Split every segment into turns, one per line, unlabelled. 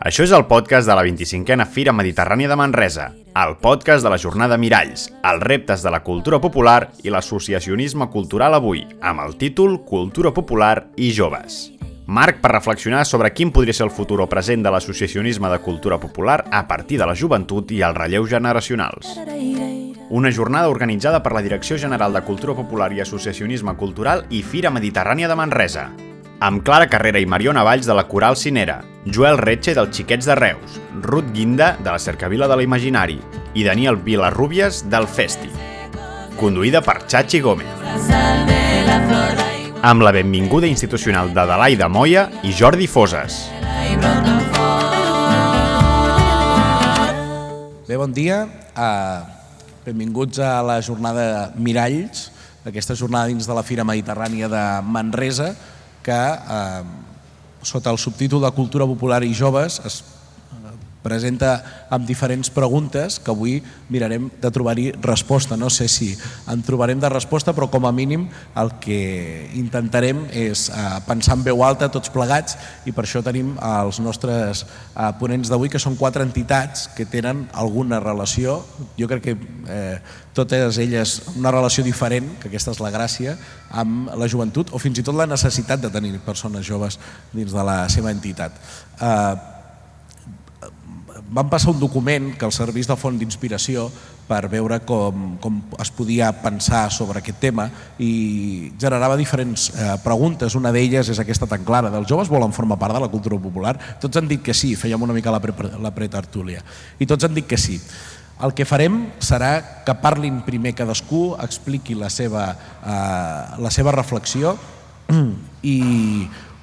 Això és el podcast de la 25a Fira Mediterrània de Manresa, el podcast de la jornada Miralls, els reptes de la cultura popular i l'associacionisme cultural avui, amb el títol Cultura Popular i Joves. Marc per reflexionar sobre quin podria ser el futur o present de l'associacionisme de cultura popular a partir de la joventut i els relleus generacionals. Una jornada organitzada per la Direcció General de Cultura Popular i Associacionisme Cultural i Fira Mediterrània de Manresa, amb Clara Carrera i Mariona Valls de la Coral Cinera, Joel Retxe dels Xiquets de Reus, Ruth Guinda de la Cercavila de l'Imaginari i Daniel Vilarrúbies del Festi. Conduïda per Chachi Gómez. Amb la benvinguda institucional d'Adelaida Moya i Jordi Foses.
Bé, bon dia. Uh, benvinguts a la jornada Miralls, aquesta jornada dins de la Fira Mediterrània de Manresa, que eh, sota el subtítol de Cultura Popular i Joves es presenta amb diferents preguntes que avui mirarem de trobar-hi resposta. No sé si en trobarem de resposta, però com a mínim el que intentarem és eh, pensar en veu alta tots plegats i per això tenim els nostres eh, ponents d'avui, que són quatre entitats que tenen alguna relació, jo crec que eh, totes elles una relació diferent, que aquesta és la gràcia, amb la joventut o fins i tot la necessitat de tenir persones joves dins de la seva entitat. Eh, vam passar un document que el servís de font d'inspiració per veure com, com es podia pensar sobre aquest tema i generava diferents eh, preguntes. Una d'elles és aquesta tan clara, dels joves volen formar part de la cultura popular? Tots han dit que sí, fèiem una mica la, pre la pretertúlia, i tots han dit que sí. El que farem serà que parlin primer cadascú, expliqui la seva, eh, la seva reflexió i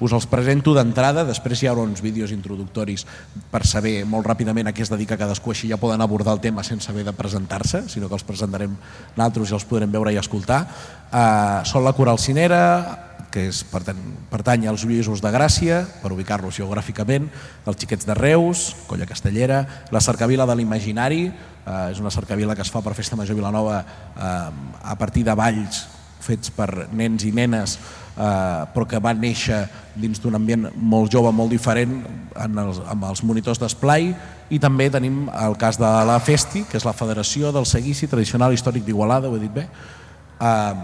us els presento d'entrada, després hi haurà uns vídeos introductoris per saber molt ràpidament a què es dedica cadascú, així ja poden abordar el tema sense haver de presentar-se, sinó que els presentarem nosaltres i els podrem veure i escoltar. Uh, són la Coral Cinera, que és, pertany, pertany als Lluïsos de Gràcia, per ubicar-los geogràficament, els Xiquets de Reus, Colla Castellera, la Cercavila de l'Imaginari, eh, és una cercavila que es fa per Festa Major Vilanova eh, a partir de balls fets per nens i nenes eh, però que va néixer dins d'un ambient molt jove, molt diferent en els, amb els monitors d'esplai. I també tenim el cas de la FESTI, que és la Federació del Seguici Tradicional Històric d'Igualada, ho he dit bé, eh,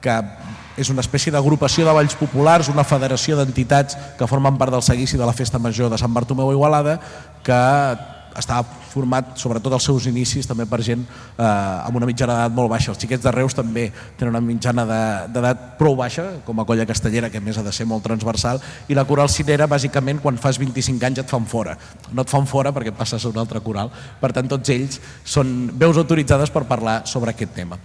que és una espècie d'agrupació de balls populars, una federació d'entitats que formen part del seguici de la Festa Major de Sant Bartomeu a Igualada, que està format sobretot als seus inicis també per gent eh, amb una mitjana d'edat molt baixa. Els xiquets de Reus també tenen una mitjana d'edat prou baixa, com a colla castellera, que més ha de ser molt transversal, i la coral cinera, bàsicament, quan fas 25 anys et fan fora. No et fan fora perquè passes a una altra coral. Per tant, tots ells són veus autoritzades per parlar sobre aquest tema.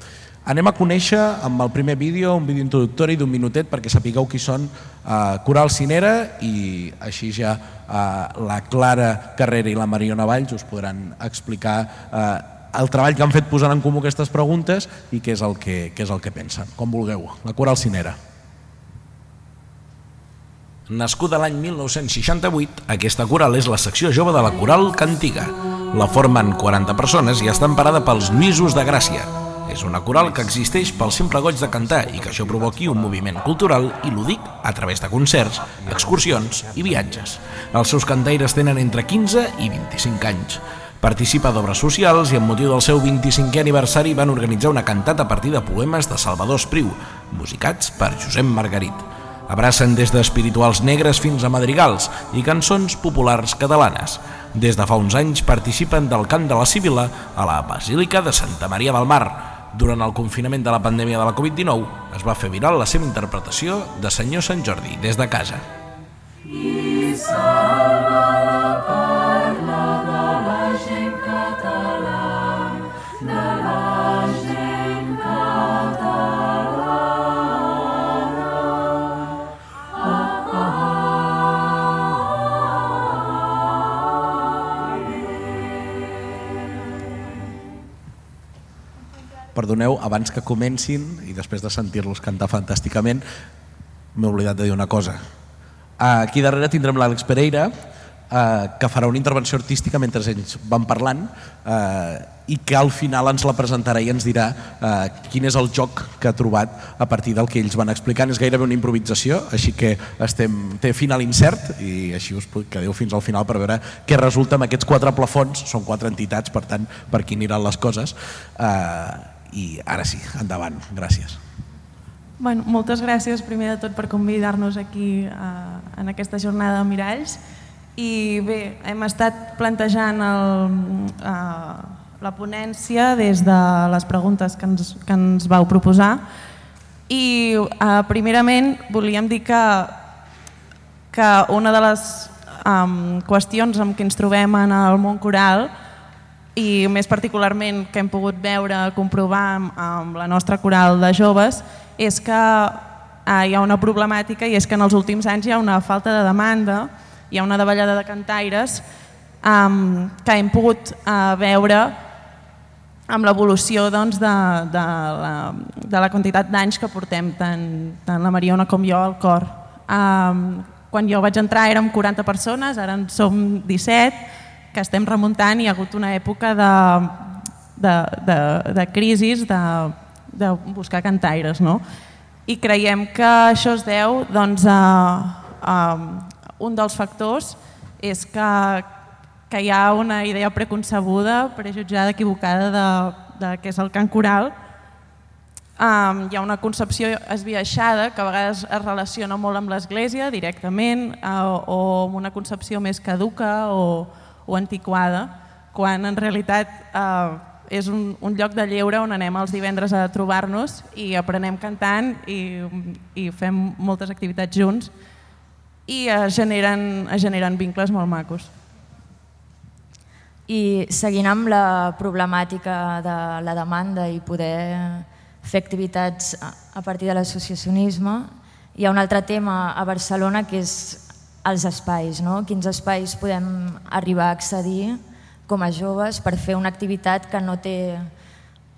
Anem a conèixer amb el primer vídeo, un vídeo introductori d'un minutet perquè sapigueu qui són eh, Coral Cinera i així ja eh, la Clara Carrera i la Mariona Valls us podran explicar eh, el treball que han fet posant en comú aquestes preguntes i què és el que, què és el que pensen. Com vulgueu. La Coral Cinera.
Nascuda l'any 1968, aquesta coral és la secció jove de la Coral Cantiga. La formen 40 persones i està emparada pels Nisos de Gràcia, és una coral que existeix pel simple goig de cantar i que això provoqui un moviment cultural i lúdic a través de concerts, excursions i viatges. Els seus cantaires tenen entre 15 i 25 anys. Participa d'obres socials i amb motiu del seu 25è aniversari van organitzar una cantata a partir de poemes de Salvador Espriu, musicats per Josep Margarit. Abracen des d'espirituals negres fins a madrigals i cançons populars catalanes. Des de fa uns anys participen del cant de la Sibila a la Basílica de Santa Maria del Mar, durant el confinament de la pandèmia de la Covid-19 es va fer viral la seva interpretació de Senyor Sant Jordi des de casa. I salva la parla
Perdoneu, abans que comencin i després de sentir-los cantar fantàsticament, m'he oblidat de dir una cosa. Aquí darrere tindrem l'Àlex Pereira, eh, que farà una intervenció artística mentre ells van parlant eh, i que al final ens la presentarà i ens dirà eh, quin és el joc que ha trobat a partir del que ells van explicant. És gairebé una improvisació, així que estem, té final incert i així us quedeu fins al final per veure què resulta amb aquests quatre plafons, són quatre entitats, per tant, per qui aniran les coses. Eh, I ara sí, endavant. Gràcies.
Bueno, moltes gràcies primer de tot per convidar-nos aquí eh, en aquesta jornada de Miralls i bé, hem estat plantejant el, eh, la ponència des de les preguntes que ens, que ens vau proposar i eh, primerament volíem dir que, que una de les um, qüestions amb què ens trobem en el món coral i més particularment que hem pogut veure, comprovar amb, la nostra coral de joves és que eh, hi ha una problemàtica i és que en els últims anys hi ha una falta de demanda, hi ha una davallada de cantaires que hem pogut uh, veure amb l'evolució doncs, de, de, la, de la quantitat d'anys que portem tant, tant la Mariona com jo al cor. Um, quan jo vaig entrar érem 40 persones, ara en som 17, que estem remuntant hi ha hagut una època de, de, de, de crisis, de, de buscar cantaires. No? I creiem que això es deu doncs, a, a un dels factors és que, que hi ha una idea preconcebuda, prejutjada, equivocada de, de què és el cant coral. Um, hi ha una concepció esbiaixada que a vegades es relaciona molt amb l'Església directament uh, o amb una concepció més caduca o, o antiquada, quan en realitat uh, és un, un lloc de lleure on anem els divendres a trobar-nos i aprenem cantant i, i fem moltes activitats junts i es generen, es generen vincles molt macos.
I seguint amb la problemàtica de la demanda i poder fer activitats a partir de l'associacionisme, hi ha un altre tema a Barcelona que és els espais, no? quins espais podem arribar a accedir com a joves per fer una activitat que no té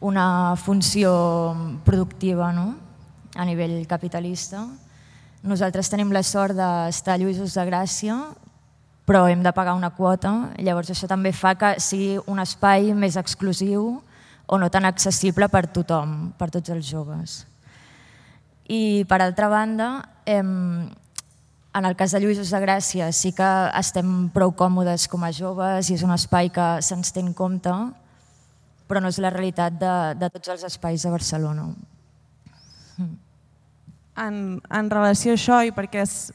una funció productiva no? a nivell capitalista. Nosaltres tenim la sort d'estar a Lluïsos de Gràcia, però hem de pagar una quota, llavors això també fa que sigui un espai més exclusiu o no tan accessible per tothom, per tots els joves. I per altra banda, en el cas de Lluïsos de Gràcia sí que estem prou còmodes com a joves i és un espai que se'ns té en compte, però no és la realitat de, de tots els espais de Barcelona.
En, en relació a això i perquè, és,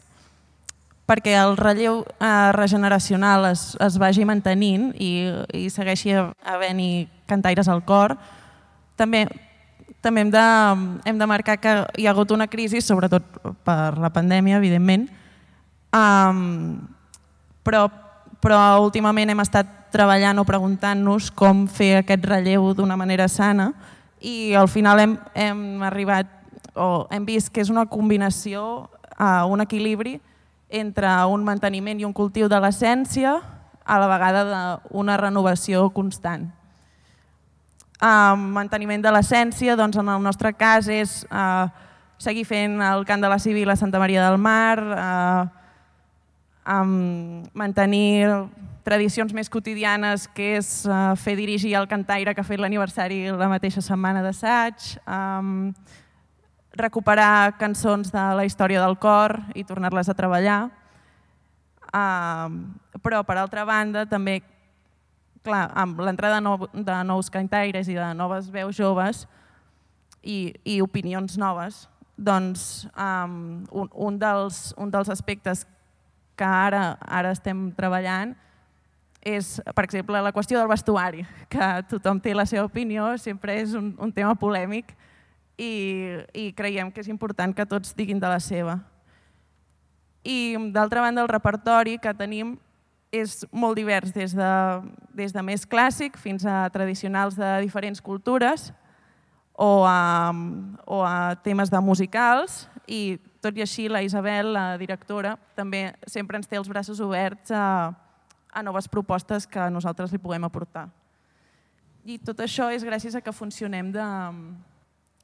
perquè el relleu eh, regeneracional es, es vagi mantenint i, i segueixi havent-hi cantaires al cor, també també hem de, hem de marcar que hi ha hagut una crisi, sobretot per la pandèmia, evidentment, Um, però, però últimament hem estat treballant o preguntant-nos com fer aquest relleu d'una manera sana i al final hem, hem arribat o hem vist que és una combinació, uh, un equilibri entre un manteniment i un cultiu de l'essència a la vegada d'una renovació constant. Uh, manteniment de l'essència, doncs en el nostre cas és uh, seguir fent el cant de la civil a Santa Maria del Mar, uh, um, mantenir tradicions més quotidianes, que és uh, fer dirigir el cantaire que ha fet l'aniversari la mateixa setmana d'assaig, um, recuperar cançons de la història del cor i tornar-les a treballar. Um, però, per altra banda, també, clar, amb l'entrada de, de nous cantaires i de noves veus joves i, i opinions noves, doncs um, un, un, dels, un dels aspectes que ara, ara estem treballant és, per exemple, la qüestió del vestuari, que tothom té la seva opinió, sempre és un, un tema polèmic i, i creiem que és important que tots diguin de la seva. I, d'altra banda, el repertori que tenim és molt divers, des de, des de més clàssic fins a tradicionals de diferents cultures o a, o a temes de musicals i tot i així, la Isabel, la directora, també sempre ens té els braços oberts a, a noves propostes que nosaltres li puguem aportar. I tot això és gràcies a que funcionem de,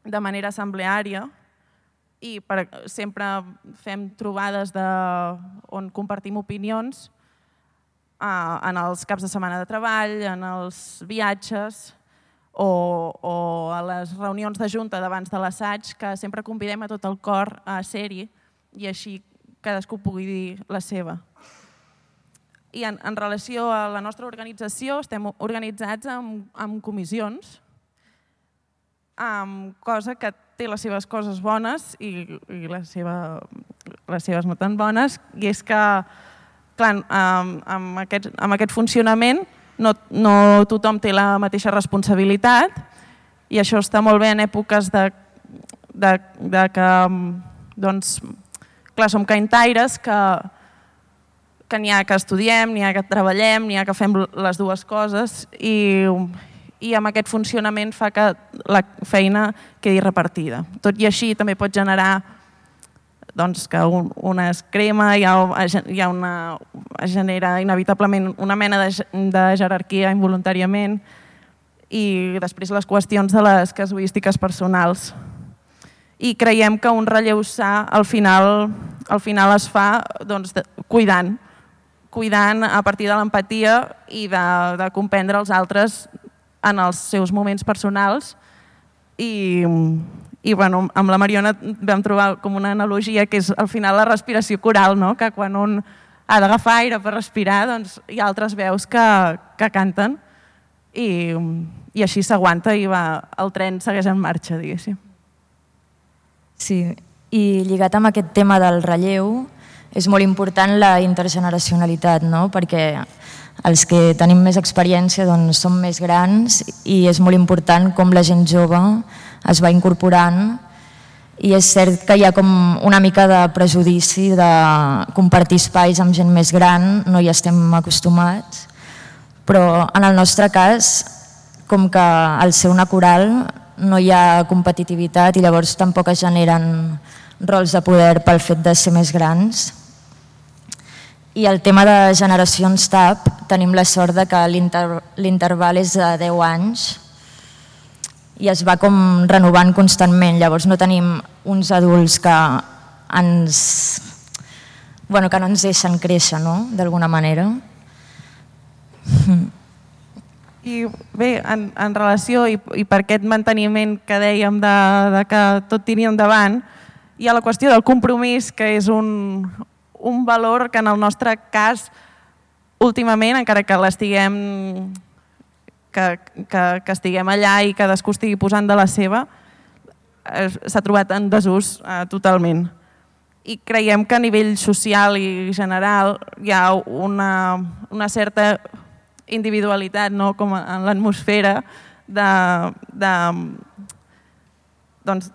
de manera assembleària i per, sempre fem trobades de, on compartim opinions uh, en els caps de setmana de treball, en els viatges o, o a les reunions de junta d'abans de l'assaig, que sempre convidem a tot el cor a ser-hi i així cadascú pugui dir la seva. I en, en relació a la nostra organització, estem organitzats amb, amb comissions, amb cosa que té les seves coses bones i, i la seva, les seves no tan bones, i és que, clar, amb, amb, aquest, amb aquest funcionament no, no tothom té la mateixa responsabilitat i això està molt bé en èpoques de, de, de que, doncs, clar, som caintaires que, que n'hi ha que estudiem, n'hi ha que treballem, n'hi ha que fem les dues coses i, i amb aquest funcionament fa que la feina quedi repartida. Tot i així també pot generar doncs, que un, una es crema, hi ha, hi ha una, genera inevitablement una mena de, de jerarquia involuntàriament i després les qüestions de les casuístiques personals. I creiem que un relleu sa al final, al final es fa doncs, de, cuidant, cuidant a partir de l'empatia i de, de comprendre els altres en els seus moments personals i, i bueno, amb la Mariona vam trobar com una analogia que és al final la respiració coral, no? que quan un ha d'agafar aire per respirar, doncs hi ha altres veus que, que canten i, i així s'aguanta i va, el tren segueix en marxa, diguéssim.
Sí, i lligat amb aquest tema del relleu, és molt important la intergeneracionalitat, no? perquè els que tenim més experiència doncs, som més grans i és molt important com la gent jove es va incorporant i és cert que hi ha com una mica de prejudici de compartir espais amb gent més gran, no hi estem acostumats, però en el nostre cas, com que al ser una coral no hi ha competitivitat i llavors tampoc es generen rols de poder pel fet de ser més grans, i el tema de generacions TAP, tenim la sort de que l'interval és de 10 anys i es va com renovant constantment. Llavors no tenim uns adults que ens, bueno, que no ens deixen créixer, no?, d'alguna manera.
I bé, en, en relació i, i per aquest manteniment que dèiem de, de que tot tiri endavant, hi ha la qüestió del compromís, que és un, un valor que en el nostre cas últimament, encara que l'estiguem que, que, que estiguem allà i cadascú estigui posant de la seva, s'ha trobat en desús eh, totalment. I creiem que a nivell social i general hi ha una, una certa individualitat, no? com en l'atmosfera, de, de, doncs,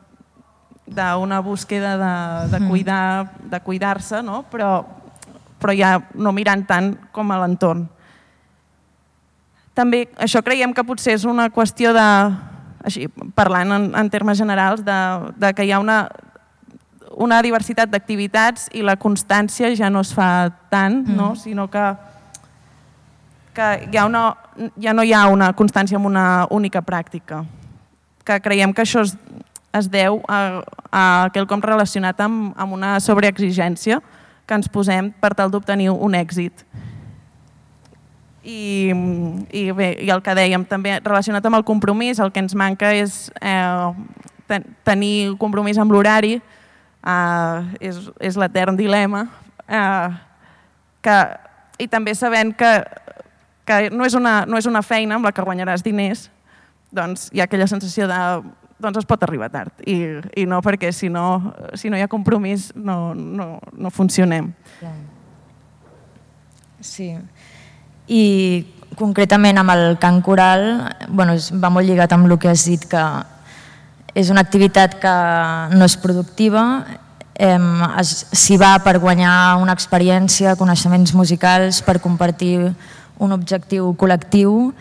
d'una búsqueda de, de mm. cuidar de cuidar-se, no? però, però ja no mirant tant com a l'entorn. També això creiem que potser és una qüestió de, així, parlant en, en termes generals, de, de que hi ha una, una diversitat d'activitats i la constància ja no es fa tant, mm. no? sinó que, que hi ha una, ja no hi ha una constància en una única pràctica. Que creiem que això és, es deu a, a quelcom relacionat amb, amb una sobreexigència que ens posem per tal d'obtenir un èxit. I, i bé, i el que dèiem també relacionat amb el compromís, el que ens manca és eh, ten, tenir compromís amb l'horari, eh, és, és l'etern dilema, eh, que, i també sabent que, que no, és una, no és una feina amb la que guanyaràs diners, doncs hi ha aquella sensació de doncs es pot arribar tard. I, i no perquè si no, si no hi ha compromís no, no, no funcionem.
Sí. I concretament amb el cant coral, bueno, va molt lligat amb el que has dit, que és una activitat que no és productiva, s'hi va per guanyar una experiència, coneixements musicals, per compartir un objectiu col·lectiu,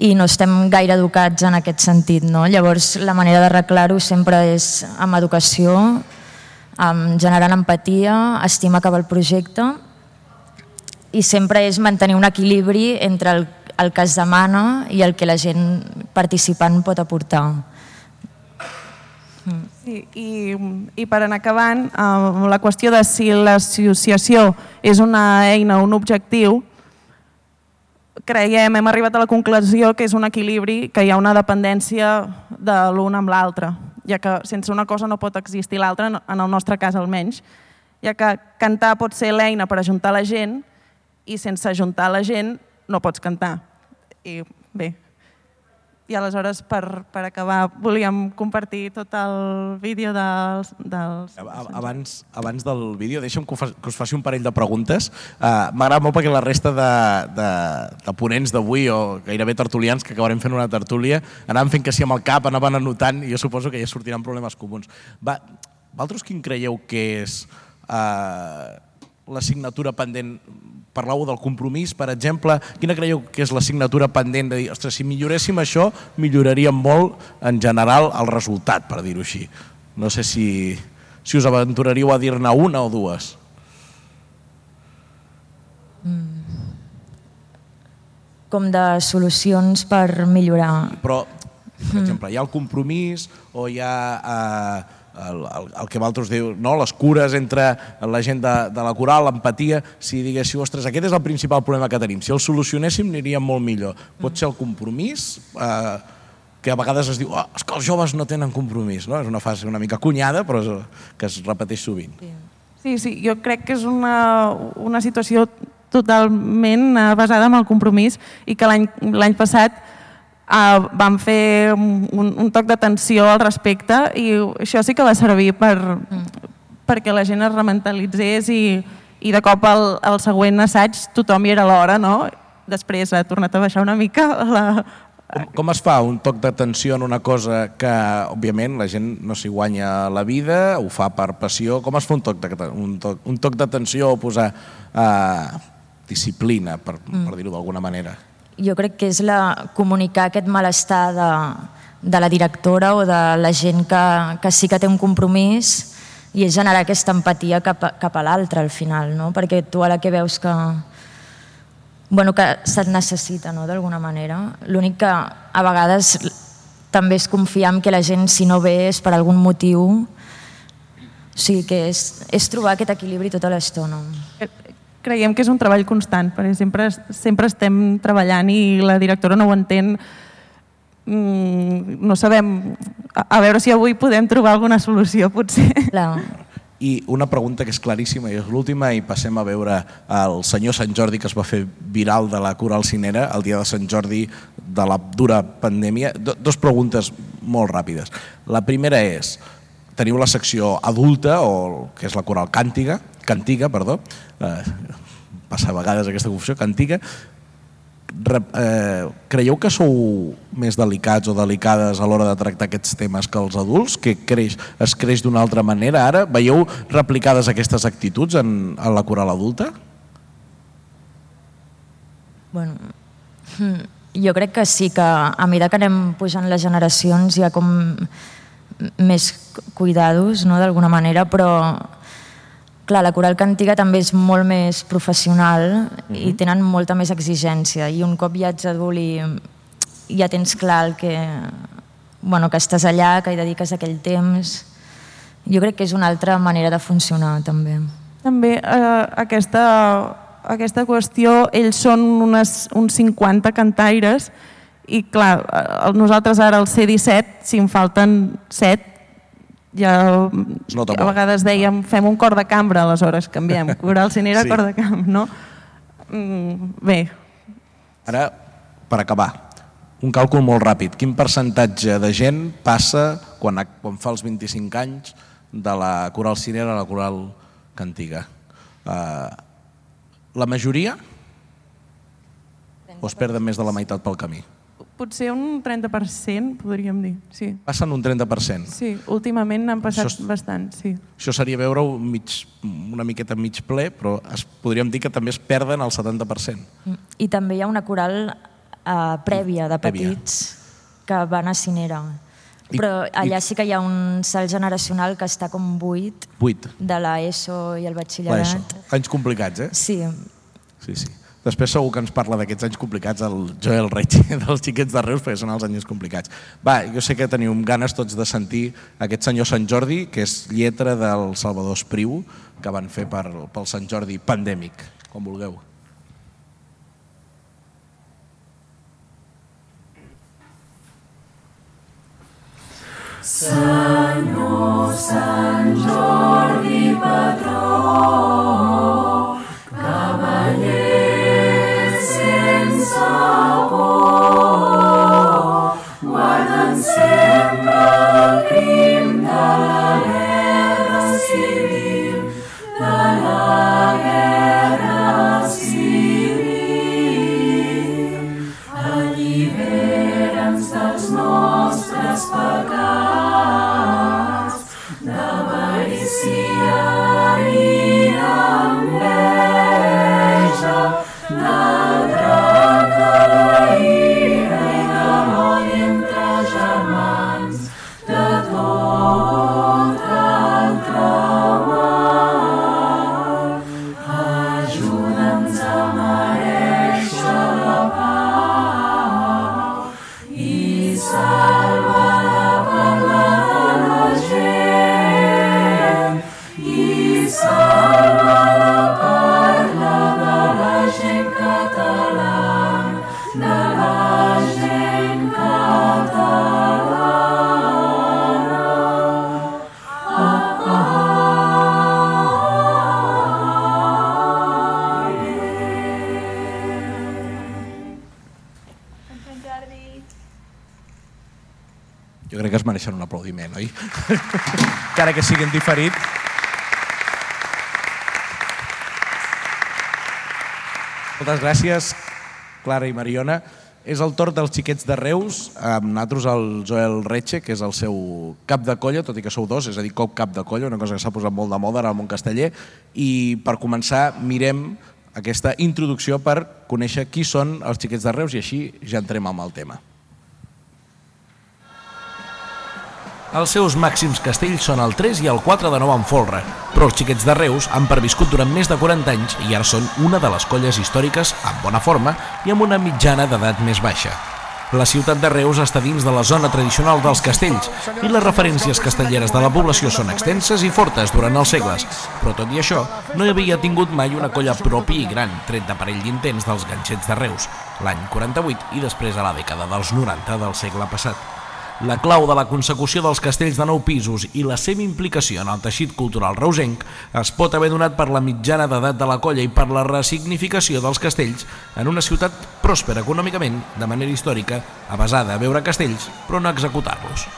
i no estem gaire educats en aquest sentit. No? Llavors, la manera d'arreglar-ho sempre és amb educació, amb generant empatia, estima cap al projecte i sempre és mantenir un equilibri entre el, el que es demana i el que la gent participant pot aportar.
Sí, i, I per anar acabant, eh, la qüestió de si l'associació és una eina, un objectiu, creiem, hem arribat a la conclusió que és un equilibri, que hi ha una dependència de l'un amb l'altre, ja que sense una cosa no pot existir l'altra, en el nostre cas almenys, ja que cantar pot ser l'eina per ajuntar la gent i sense ajuntar la gent no pots cantar. I bé, i aleshores per, per acabar volíem compartir tot el vídeo dels... dels...
Abans, abans del vídeo, deixa'm que, que us faci un parell de preguntes. Uh, M'agrada molt perquè la resta de, de, de ponents d'avui, o gairebé tertulians, que acabarem fent una tertúlia, anaven fent que sí amb el cap, anaven anotant, i jo suposo que ja sortiran problemes comuns. Va, vosaltres quin creieu que és uh, l'assignatura pendent parlàveu del compromís, per exemple, quina creieu que és l'assignatura pendent de dir, ostres, si milloréssim això, milloraríem molt en general el resultat, per dir-ho així. No sé si, si us aventuraríeu a dir-ne una o dues.
Mm. Com de solucions per millorar.
Però, per exemple, hi ha el compromís o hi ha... Eh, el, el, el que vosaltres diu, no? les cures entre la gent de, de la coral, l'empatia, si diguéssiu, ostres, aquest és el principal problema que tenim, si el solucionéssim aniríem molt millor. Pot ser el compromís, eh, que a vegades es diu, oh, és que els joves no tenen compromís, no? és una fase una mica cunyada, però és, que es repeteix sovint.
Sí, sí, jo crec que és una, una situació totalment eh, basada en el compromís i que l'any passat Uh, vam fer un, un toc d'atenció al respecte i això sí que va servir per, mm. perquè la gent es rementalitzés i, i de cop el, el següent assaig tothom hi era l'hora, no? Després ha tornat a baixar una mica la,
com, com es fa un toc d'atenció en una cosa que, òbviament, la gent no s'hi guanya la vida, ho fa per passió. Com es fa un toc un toc, un toc d'atenció o posar uh, disciplina, per, mm. per dir-ho d'alguna manera?
Jo crec que és la, comunicar aquest malestar de, de la directora o de la gent que, que sí que té un compromís i és generar aquesta empatia cap a, cap a l'altre al final, no? perquè tu a la que veus que, bueno, que se't necessita no? d'alguna manera. L'únic que a vegades també és confiar en que la gent si no ve és per algun motiu o sigui que és, és trobar aquest equilibri tota l'estona
creiem que és un treball constant, perquè sempre, sempre estem treballant i la directora no ho entén. Mm, no sabem, a, a veure si avui podem trobar alguna solució, potser. Clar.
I una pregunta que és claríssima i és l'última i passem a veure el senyor Sant Jordi que es va fer viral de la Coral Cinera el dia de Sant Jordi de la dura pandèmia. Do, dos preguntes molt ràpides. La primera és, teniu la secció adulta o que és la Coral Càntiga, Cantiga, perdó, eh, passa a vegades aquesta confusió, Cantiga, eh, creieu que sou més delicats o delicades a l'hora de tractar aquests temes que els adults, que creix, es creix d'una altra manera ara? Veieu replicades aquestes actituds en, en la coral adulta?
Bueno, jo crec que sí, que a mesura que anem pujant les generacions hi ha com més cuidados, no?, d'alguna manera, però clar, la coral cantiga també és molt més professional uh -huh. i mhm. tenen molta més exigència i un cop ja ets adult i ja tens clar que, bueno, que estàs allà, que hi dediques aquell temps jo crec que és una altra manera de funcionar també.
També eh, aquesta, aquesta qüestió, ells són unes, uns 50 cantaires i clar, eh, nosaltres ara al C17, si en falten 7, ja a vegades dèiem fem un cor de cambra, aleshores canviem, coral cinera, sí. cor de camp, no? Mm, bé.
Ara, per acabar, un càlcul molt ràpid. Quin percentatge de gent passa quan, quan fa els 25 anys de la coral cinera a la coral cantiga? Uh, la majoria? O es perden més de la meitat pel camí?
Potser un 30%, podríem dir, sí.
Passen un 30%?
Sí, últimament han passat això, bastant, sí.
Això seria veure mig, una miqueta mig ple, però es, podríem dir que també es perden el 70%.
I també hi ha una coral uh, prèvia de petits prèvia. que van a Cinera. I, però allà i... sí que hi ha un salt generacional que està com buit,
buit.
de l'ESO i el batxillerat.
Anys complicats, eh?
Sí.
Sí, sí. Després segur que ens parla d'aquests anys complicats el Joel Reig dels xiquets de Reus, perquè són els anys complicats. Va, jo sé que teniu ganes tots de sentir aquest senyor Sant Jordi, que és lletra del Salvador Espriu, que van fer per, pel Sant Jordi pandèmic, com vulgueu.
Senyor Sant Jordi Patró, cavaller por, guarden sempre el crim de
Que siguin diferit. Moltes gràcies, Clara i Mariona. És el torn dels xiquets de Reus, amb nosaltres el Joel Retxe, que és el seu cap de colla, tot i que sou dos, és a dir, cop cap de colla, una cosa que s'ha posat molt de moda ara al món casteller. I per començar, mirem aquesta introducció per conèixer qui són els xiquets de Reus i així ja entrem amb el tema.
Els seus màxims castells són el 3 i el 4 de nou en folre, però els xiquets de Reus han perviscut durant més de 40 anys i ara són una de les colles històriques en bona forma i amb una mitjana d'edat més baixa. La ciutat de Reus està dins de la zona tradicional dels castells i les referències castelleres de la població són extenses i fortes durant els segles, però tot i això no hi havia tingut mai una colla propi i gran, tret d'aparell d'intents dels ganxets de Reus, l'any 48 i després a la dècada dels 90 del segle passat. La clau de la consecució dels castells de nou pisos i la seva implicació en el teixit cultural reusenc es pot haver donat per la mitjana d'edat de la colla i per la resignificació dels castells en una ciutat pròspera econòmicament, de manera històrica, avasada a veure castells però no executar-los.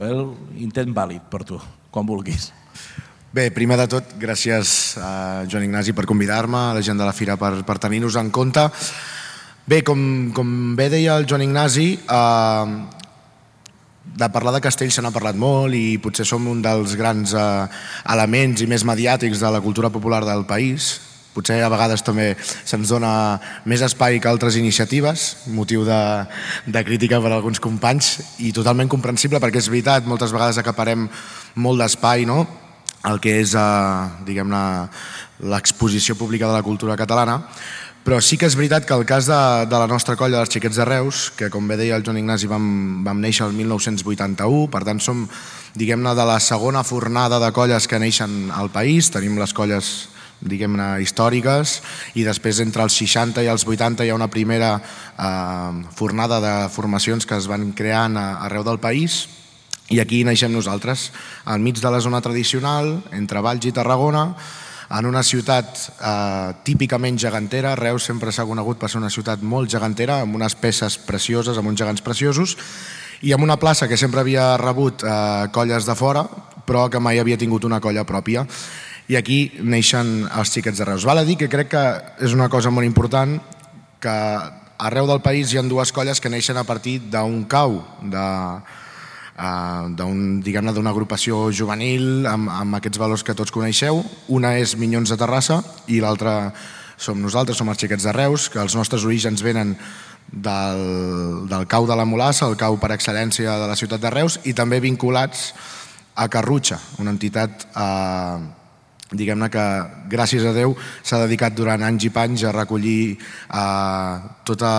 Joel, intent vàlid per tu, quan vulguis.
Bé, primer de tot, gràcies a Joan Ignasi per convidar-me, a la gent de la Fira per, per tenir-nos en compte. Bé, com, com bé deia el Joan Ignasi, eh, de parlar de castells se n'ha parlat molt i potser som un dels grans eh, elements i més mediàtics de la cultura popular del país. Potser a vegades també se'ns dona més espai que altres iniciatives, motiu de, de crítica per a alguns companys i totalment comprensible perquè és veritat, moltes vegades acaparem molt d'espai, no?, el que és, eh, diguem-ne, l'exposició pública de la cultura catalana, però sí que és veritat que el cas de, de la nostra colla dels Xiquets de Reus, que com bé deia el Joan Ignasi vam, vam néixer el 1981, per tant som, diguem-ne, de la segona fornada de colles que neixen al país, tenim les colles diguem-ne, històriques i després entre els 60 i els 80 hi ha una primera eh, fornada de formacions que es van creant arreu del país i aquí naixem nosaltres, al mig de la zona tradicional, entre Valls i Tarragona, en una ciutat eh, típicament gegantera, Reus sempre s'ha conegut per ser una ciutat molt gegantera, amb unes peces precioses, amb uns gegants preciosos, i amb una plaça que sempre havia rebut eh, colles de fora, però que mai havia tingut una colla pròpia. I aquí neixen els xiquets de Reus. Val a dir que crec que és una cosa molt important que arreu del país hi ha dues colles que neixen a partir d'un cau, de, uh, d'un, diguem-ne, d'una agrupació juvenil amb, amb aquests valors que tots coneixeu. Una és Minyons de Terrassa i l'altra som nosaltres, som els xiquets de Reus, que els nostres orígens venen del, del cau de la Molassa, el cau per excel·lència de la ciutat de Reus, i també vinculats a Carrutxa, una entitat eh, diguem-ne que gràcies a Déu s'ha dedicat durant anys i panys a recollir eh, tota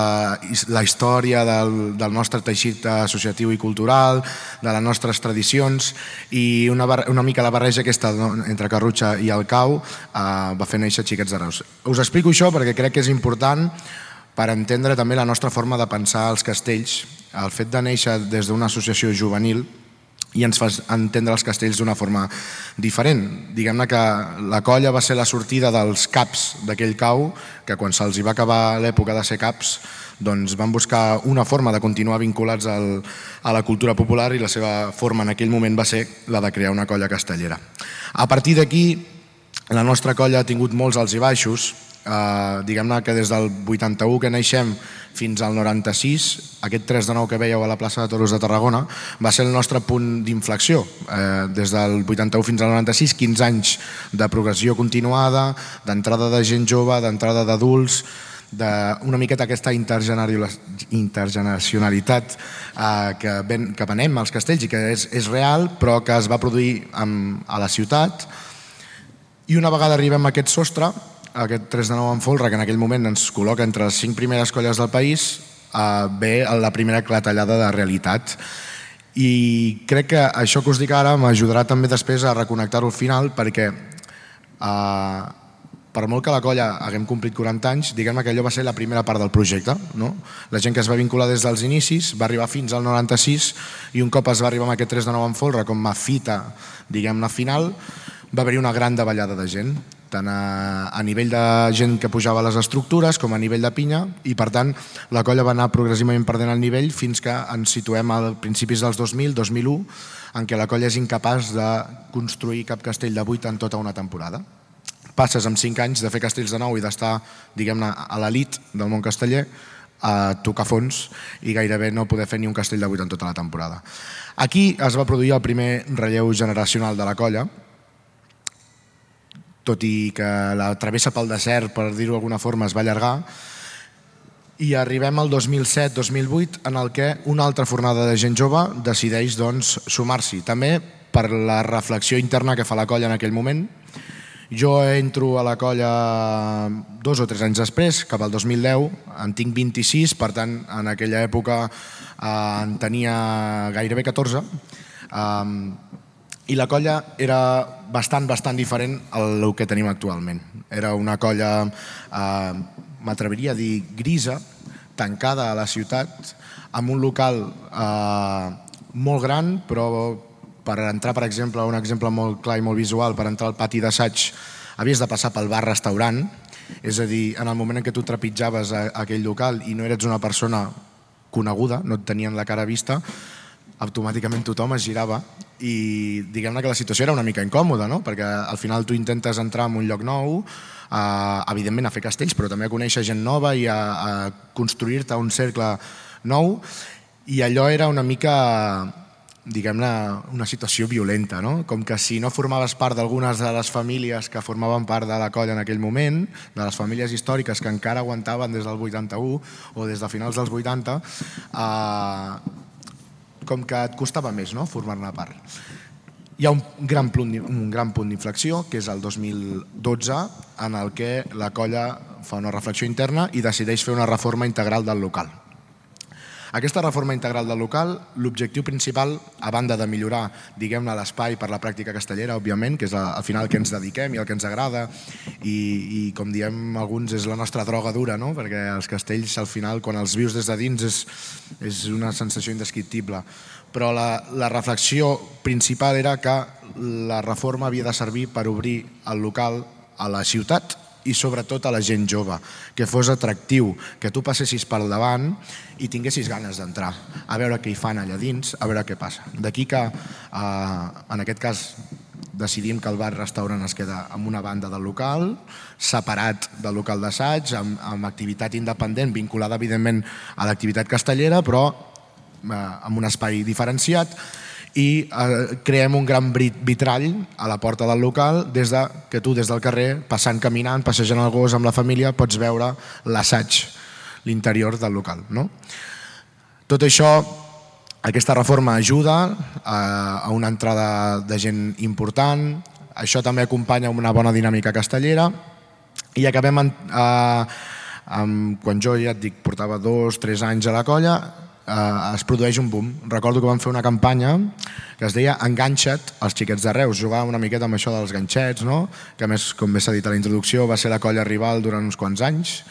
la història del, del nostre teixit associatiu i cultural, de les nostres tradicions i una, una mica la barreja aquesta entre Carrutxa i el Cau eh, va fer néixer Xiquets de Reus. Us explico això perquè crec que és important per entendre també la nostra forma de pensar els castells. El fet de néixer des d'una associació juvenil i ens fa entendre els castells d'una forma diferent. Diguem-ne que la colla va ser la sortida dels caps d'aquell cau, que quan se'ls va acabar l'època de ser caps, doncs van buscar una forma de continuar vinculats al, a la cultura popular i la seva forma en aquell moment va ser la de crear una colla castellera. A partir d'aquí, la nostra colla ha tingut molts alts i baixos, eh, diguem-ne que des del 81 que naixem fins al 96, aquest 3 de 9 que veieu a la plaça de Toros de Tarragona, va ser el nostre punt d'inflexió. Eh, des del 81 fins al 96, 15 anys de progressió continuada, d'entrada de gent jove, d'entrada d'adults, d'una miqueta aquesta intergeneracionalitat eh, que, ven, que venem als castells i que és, és real, però que es va produir amb, a la ciutat. I una vegada arribem a aquest sostre, aquest 3 de 9 en folre, que en aquell moment ens col·loca entre les 5 primeres colles del país, eh, ve la primera clatellada de realitat. I crec que això que us dic ara m'ajudarà també després a reconnectar-ho al final perquè eh, per molt que la colla haguem complit 40 anys, diguem que allò va ser la primera part del projecte. No? La gent que es va vincular des dels inicis va arribar fins al 96 i un cop es va arribar amb aquest 3 de 9 en folre com a fita, diguem-ne, final, va haver-hi una gran davallada de gent tant a, a nivell de gent que pujava a les estructures com a nivell de pinya i per tant la colla va anar progressivament perdent el nivell fins que ens situem al principis dels 2000, 2001 en què la colla és incapaç de construir cap castell de 8 en tota una temporada passes amb 5 anys de fer castells de nou i d'estar, diguem-ne, a l'elit del món casteller a tocar fons i gairebé no poder fer ni un castell de 8 en tota la temporada. Aquí es va produir el primer relleu generacional de la colla, tot i que la travessa pel desert, per dir-ho d'alguna forma, es va allargar, i arribem al 2007-2008 en el que una altra fornada de gent jove decideix doncs, sumar-s'hi. També per la reflexió interna que fa la colla en aquell moment, jo entro a la colla dos o tres anys després, cap al 2010, en tinc 26, per tant, en aquella època eh, en tenia gairebé 14, eh, i la colla era bastant, bastant diferent al que tenim actualment. Era una colla, eh, m'atreviria a dir, grisa, tancada a la ciutat, amb un local eh, molt gran, però per entrar, per exemple, un exemple molt clar i molt visual, per entrar al pati d'assaig havies de passar pel bar-restaurant, és a dir, en el moment en què tu trepitjaves a, a aquell local i no eres una persona coneguda, no et tenien la cara vista, automàticament tothom es girava i diguem-ne que la situació era una mica incòmoda, no? perquè al final tu intentes entrar en un lloc nou, eh, evidentment a fer castells, però també a conèixer gent nova i a, a construir-te un cercle nou, i allò era una mica diguem-ne, una situació violenta, no? com que si no formaves part d'algunes de les famílies que formaven part de la colla en aquell moment, de les famílies històriques que encara aguantaven des del 81 o des de finals dels 80, eh, com que et costava més no? formar-ne part. Hi ha un gran punt, un gran punt d'inflexió, que és el 2012, en el que la colla fa una reflexió interna i decideix fer una reforma integral del local. Aquesta reforma integral del local, l'objectiu principal, a banda de millorar diguem-ne l'espai per la pràctica castellera, òbviament, que és al final que ens dediquem i el que ens agrada, i, i com diem alguns, és la nostra droga dura, no? perquè els castells al final, quan els vius des de dins, és, és una sensació indescriptible. Però la, la reflexió principal era que la reforma havia de servir per obrir el local a la ciutat i sobretot a la gent jove, que fos atractiu, que tu passessis per davant i tinguessis ganes d'entrar, a veure què hi fan allà dins, a veure què passa. D'aquí que, eh, en aquest cas, decidim que el bar-restaurant es queda amb una banda del local, separat del local d'assaig, amb, amb activitat independent, vinculada, evidentment, a l'activitat castellera, però eh, amb un espai diferenciat, i eh, creem un gran vitrall a la porta del local des de que tu des del carrer, passant caminant, passejant el gos amb la família, pots veure l'assaig, l'interior del local. No? Tot això, aquesta reforma ajuda a, a una entrada de gent important, això també acompanya una bona dinàmica castellera i acabem en, eh, amb, quan jo ja et dic portava dos, tres anys a la colla eh, es produeix un boom. Recordo que vam fer una campanya que es deia Enganxa't als xiquets de Reus. Jugàvem una miqueta amb això dels ganxets, no? que més, com bé s'ha dit a la introducció, va ser la colla rival durant uns quants anys.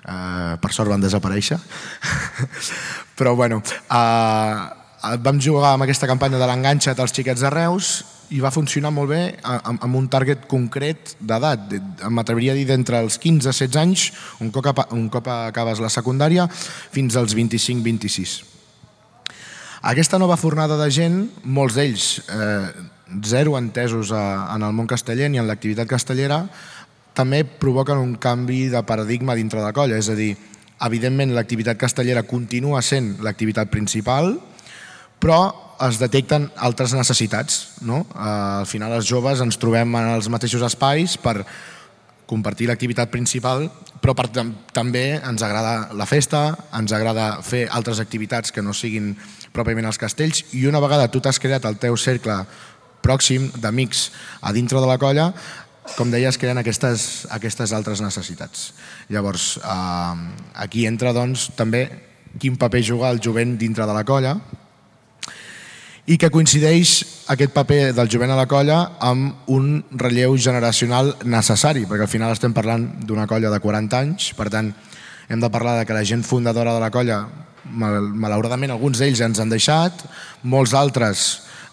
Eh, per sort van desaparèixer. Però bueno, eh, vam jugar amb aquesta campanya de l'enganxa't als xiquets de Reus i va funcionar molt bé amb, un target concret d'edat. M'atreviria a dir d'entre els 15 a 16 anys, un cop, un cop acabes la secundària, fins als 25-26. Aquesta nova fornada de gent, molts d'ells eh, zero entesos a, en el món casteller ni en l'activitat castellera, també provoquen un canvi de paradigma dintre de la colla, és a dir, evidentment l'activitat castellera continua sent l'activitat principal, però es detecten altres necessitats. No? Eh, al final els joves ens trobem en els mateixos espais per compartir l'activitat principal, però per, també ens agrada la festa, ens agrada fer altres activitats que no siguin pròpiament els castells i una vegada tu t'has creat el teu cercle pròxim d'amics a dintre de la colla, com deies, creen aquestes, aquestes altres necessitats. Llavors, eh, aquí entra doncs, també quin paper juga el jovent dintre de la colla, i que coincideix aquest paper del jovent a la colla amb un relleu generacional necessari, perquè al final estem parlant d'una colla de 40 anys, per tant, hem de parlar de que la gent fundadora de la colla, mal, malauradament alguns d'ells ens han deixat, molts altres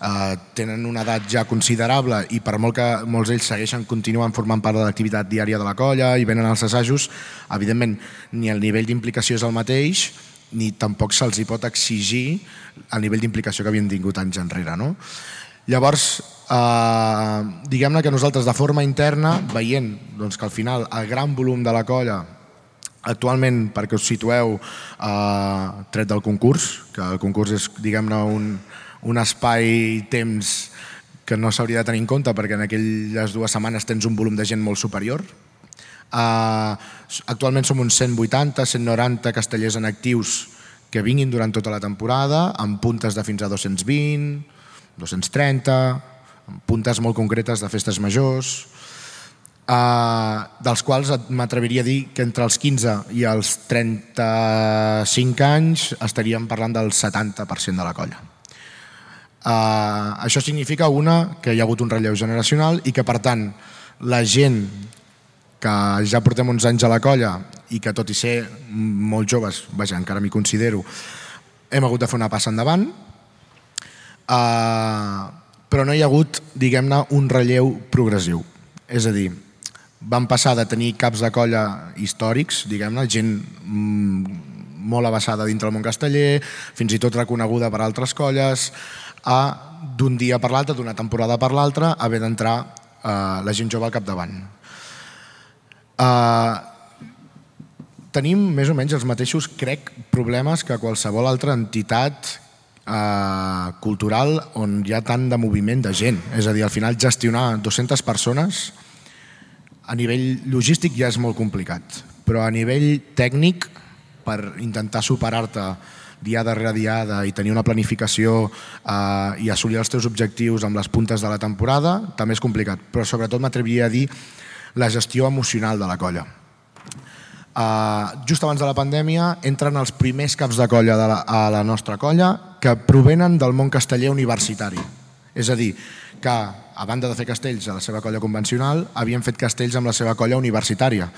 eh, tenen una edat ja considerable i per molt que molts d'ells segueixen continuant formant part de l'activitat diària de la colla i venen als assajos, evidentment ni el nivell d'implicació és el mateix, ni tampoc se'ls pot exigir el nivell d'implicació que havien tingut anys enrere. No? Llavors, eh, diguem-ne que nosaltres de forma interna, veient doncs, que al final el gran volum de la colla actualment, perquè us situeu, eh, tret del concurs, que el concurs és, diguem-ne, un, un espai-temps que no s'hauria de tenir en compte perquè en aquelles dues setmanes tens un volum de gent molt superior, Actualment som uns 180, 190 castellers en actius que vinguin durant tota la temporada, amb puntes de fins a 220, 230, amb puntes molt concretes de festes majors, uh, dels quals m'atreviria a dir que entre els 15 i els 35 anys estaríem parlant del 70% de la colla. Uh, això significa, una, que hi ha hagut un relleu generacional i que, per tant, la gent que ja portem uns anys a la colla i que tot i ser molt joves, vaja, encara m'hi considero, hem hagut de fer una passa endavant, eh, però no hi ha hagut, diguem-ne, un relleu progressiu. És a dir, vam passar de tenir caps de colla històrics, diguem-ne, gent mm, molt abassada dintre el món casteller, fins i tot reconeguda per altres colles, a d'un dia per l'altre, d'una temporada per l'altra, haver d'entrar eh, la gent jove al capdavant. Uh, tenim més o menys els mateixos, crec, problemes que qualsevol altra entitat uh, cultural on hi ha tant de moviment de gent. És a dir, al final gestionar 200 persones a nivell logístic ja és molt complicat, però a nivell tècnic, per intentar superar-te dia darrere diada i tenir una planificació eh, i assolir els teus objectius amb les puntes de la temporada, també és complicat. Però sobretot m'atreviria a dir la gestió emocional de la colla. Uh, just abans de la pandèmia entren els primers caps de colla de la, a la nostra colla que provenen del món casteller universitari. És a dir, que a banda de fer castells a la seva colla convencional, havien fet castells amb la seva colla universitària.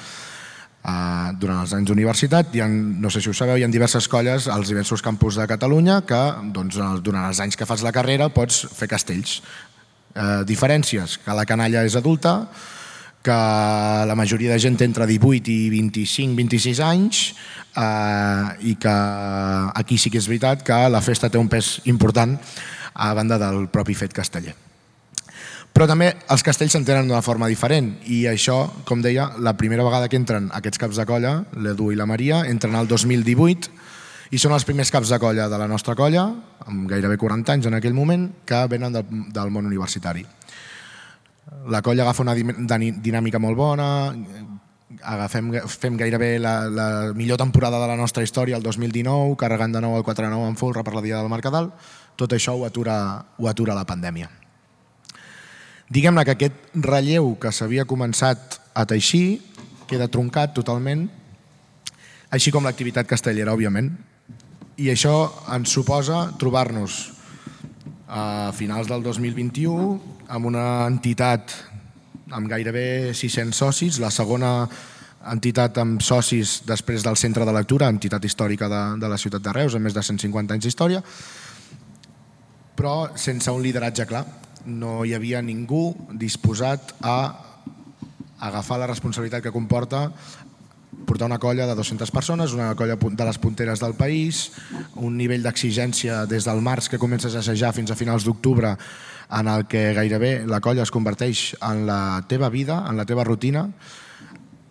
Uh, durant els anys d'universitat, no sé si ho sabeu, hi ha diverses colles als diversos campus de Catalunya que doncs, durant els anys que fas la carrera pots fer castells. Uh, diferències, que la canalla és adulta, que la majoria de gent té entre 18 i 25-26 anys eh, i que aquí sí que és veritat que la festa té un pes important a banda del propi fet casteller. Però també els castells s'entenen d'una forma diferent i això, com deia, la primera vegada que entren aquests caps de colla, l'Edu i la Maria, entren al 2018 i són els primers caps de colla de la nostra colla, amb gairebé 40 anys en aquell moment, que venen del, del món universitari la colla agafa una dinàmica molt bona, agafem, fem gairebé la, la millor temporada de la nostra història el 2019, carregant de nou el 4-9 en folre per la Dia del Mercadal, tot això ho atura, ho atura la pandèmia. Diguem-ne que aquest relleu que s'havia començat a teixir queda truncat totalment, així com l'activitat castellera, òbviament. I això ens suposa trobar-nos a finals del 2021 amb una entitat amb gairebé 600 socis, la segona entitat amb socis després del centre de lectura, entitat històrica de, de la ciutat de Reus, amb més de 150 anys d'història, però sense un lideratge clar. No hi havia ningú disposat a agafar la responsabilitat que comporta portar una colla de 200 persones, una colla de les punteres del país, un nivell d'exigència des del març que comences a assajar fins a finals d'octubre en el que gairebé la colla es converteix en la teva vida, en la teva rutina,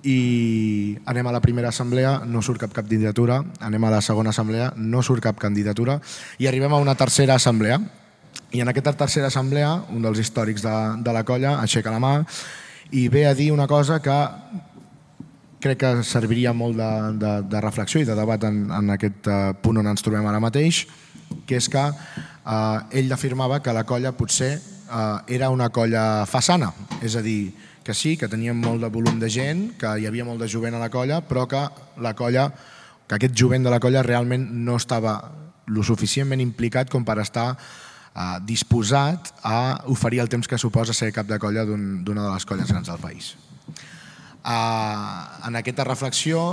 i anem a la primera assemblea, no surt cap candidatura, anem a la segona assemblea, no surt cap candidatura, i arribem a una tercera assemblea. I en aquesta tercera assemblea, un dels històrics de, de la colla aixeca la mà i ve a dir una cosa que crec que serviria molt de, de, de reflexió i de debat en, en aquest uh, punt on ens trobem ara mateix, que és que uh, ell afirmava que la colla potser uh, era una colla façana, és a dir, que sí, que teníem molt de volum de gent, que hi havia molt de jovent a la colla, però que la colla, que aquest jovent de la colla realment no estava lo suficientment implicat com per estar uh, disposat a oferir el temps que suposa ser cap de colla d'una un, de les colles grans del país. Uh, en aquesta reflexió,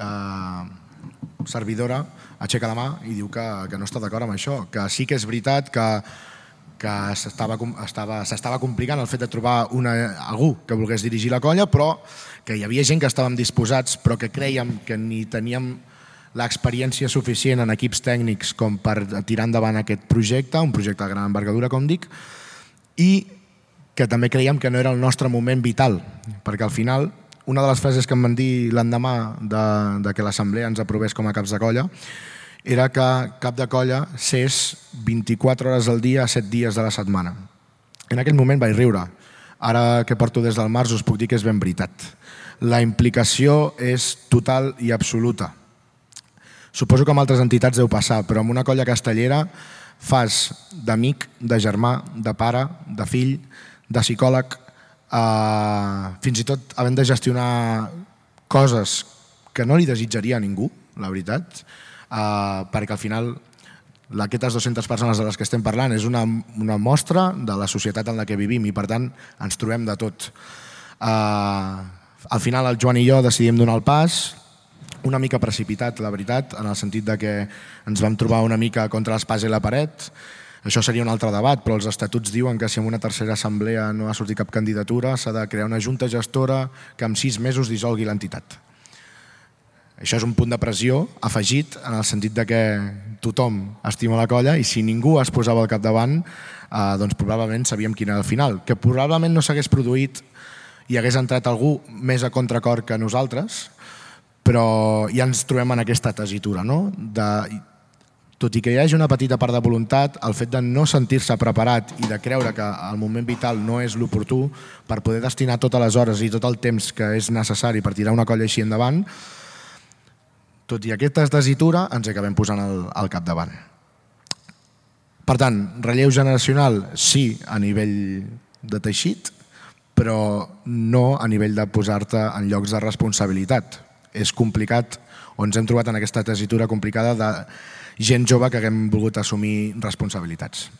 uh, servidora aixeca la mà i diu que, que no està d'acord amb això, que sí que és veritat que, que s'estava estava, complicant el fet de trobar una, algú que volgués dirigir la colla, però que hi havia gent que estàvem disposats, però que creiem que ni teníem l'experiència suficient en equips tècnics com per tirar endavant aquest projecte, un projecte de gran envergadura, com dic, i que també creiem que no era el nostre moment vital, perquè al final una de les frases que em van dir l'endemà de, de que l'assemblea ens aprovés com a caps de colla era que cap de colla s'és 24 hores al dia, 7 dies de la setmana. En aquell moment vaig riure. Ara que porto des del març us puc dir que és ben veritat. La implicació és total i absoluta. Suposo que amb altres entitats deu passar, però amb una colla castellera fas d'amic, de germà, de pare, de fill, de psicòleg, eh, fins i tot havent de gestionar coses que no li desitjaria a ningú, la veritat, eh, perquè al final aquestes 200 persones de les que estem parlant és una, una mostra de la societat en la que vivim i per tant ens trobem de tot. Eh, al final el Joan i jo decidim donar el pas, una mica precipitat, la veritat, en el sentit de que ens vam trobar una mica contra l'espasa i la paret, això seria un altre debat, però els estatuts diuen que si en una tercera assemblea no ha sortit cap candidatura s'ha de crear una junta gestora que en sis mesos dissolgui l'entitat. Això és un punt de pressió afegit en el sentit de que tothom estima la colla i si ningú es posava al capdavant, eh, doncs probablement sabíem quin era el final, que probablement no s'hagués produït i hagués entrat algú més a contracor que nosaltres, però ja ens trobem en aquesta tesitura, no? De, tot i que hi hagi una petita part de voluntat, el fet de no sentir-se preparat i de creure que el moment vital no és l'oportú per poder destinar totes les hores i tot el temps que és necessari per tirar una colla així endavant, tot i aquesta tesitura, ens acabem posant al, al capdavant. Per tant, relleu generacional sí a nivell de teixit, però no a nivell de posar-te en llocs de responsabilitat. És complicat, o ens hem trobat en aquesta tesitura complicada de gent jove que haguem volgut assumir responsabilitats.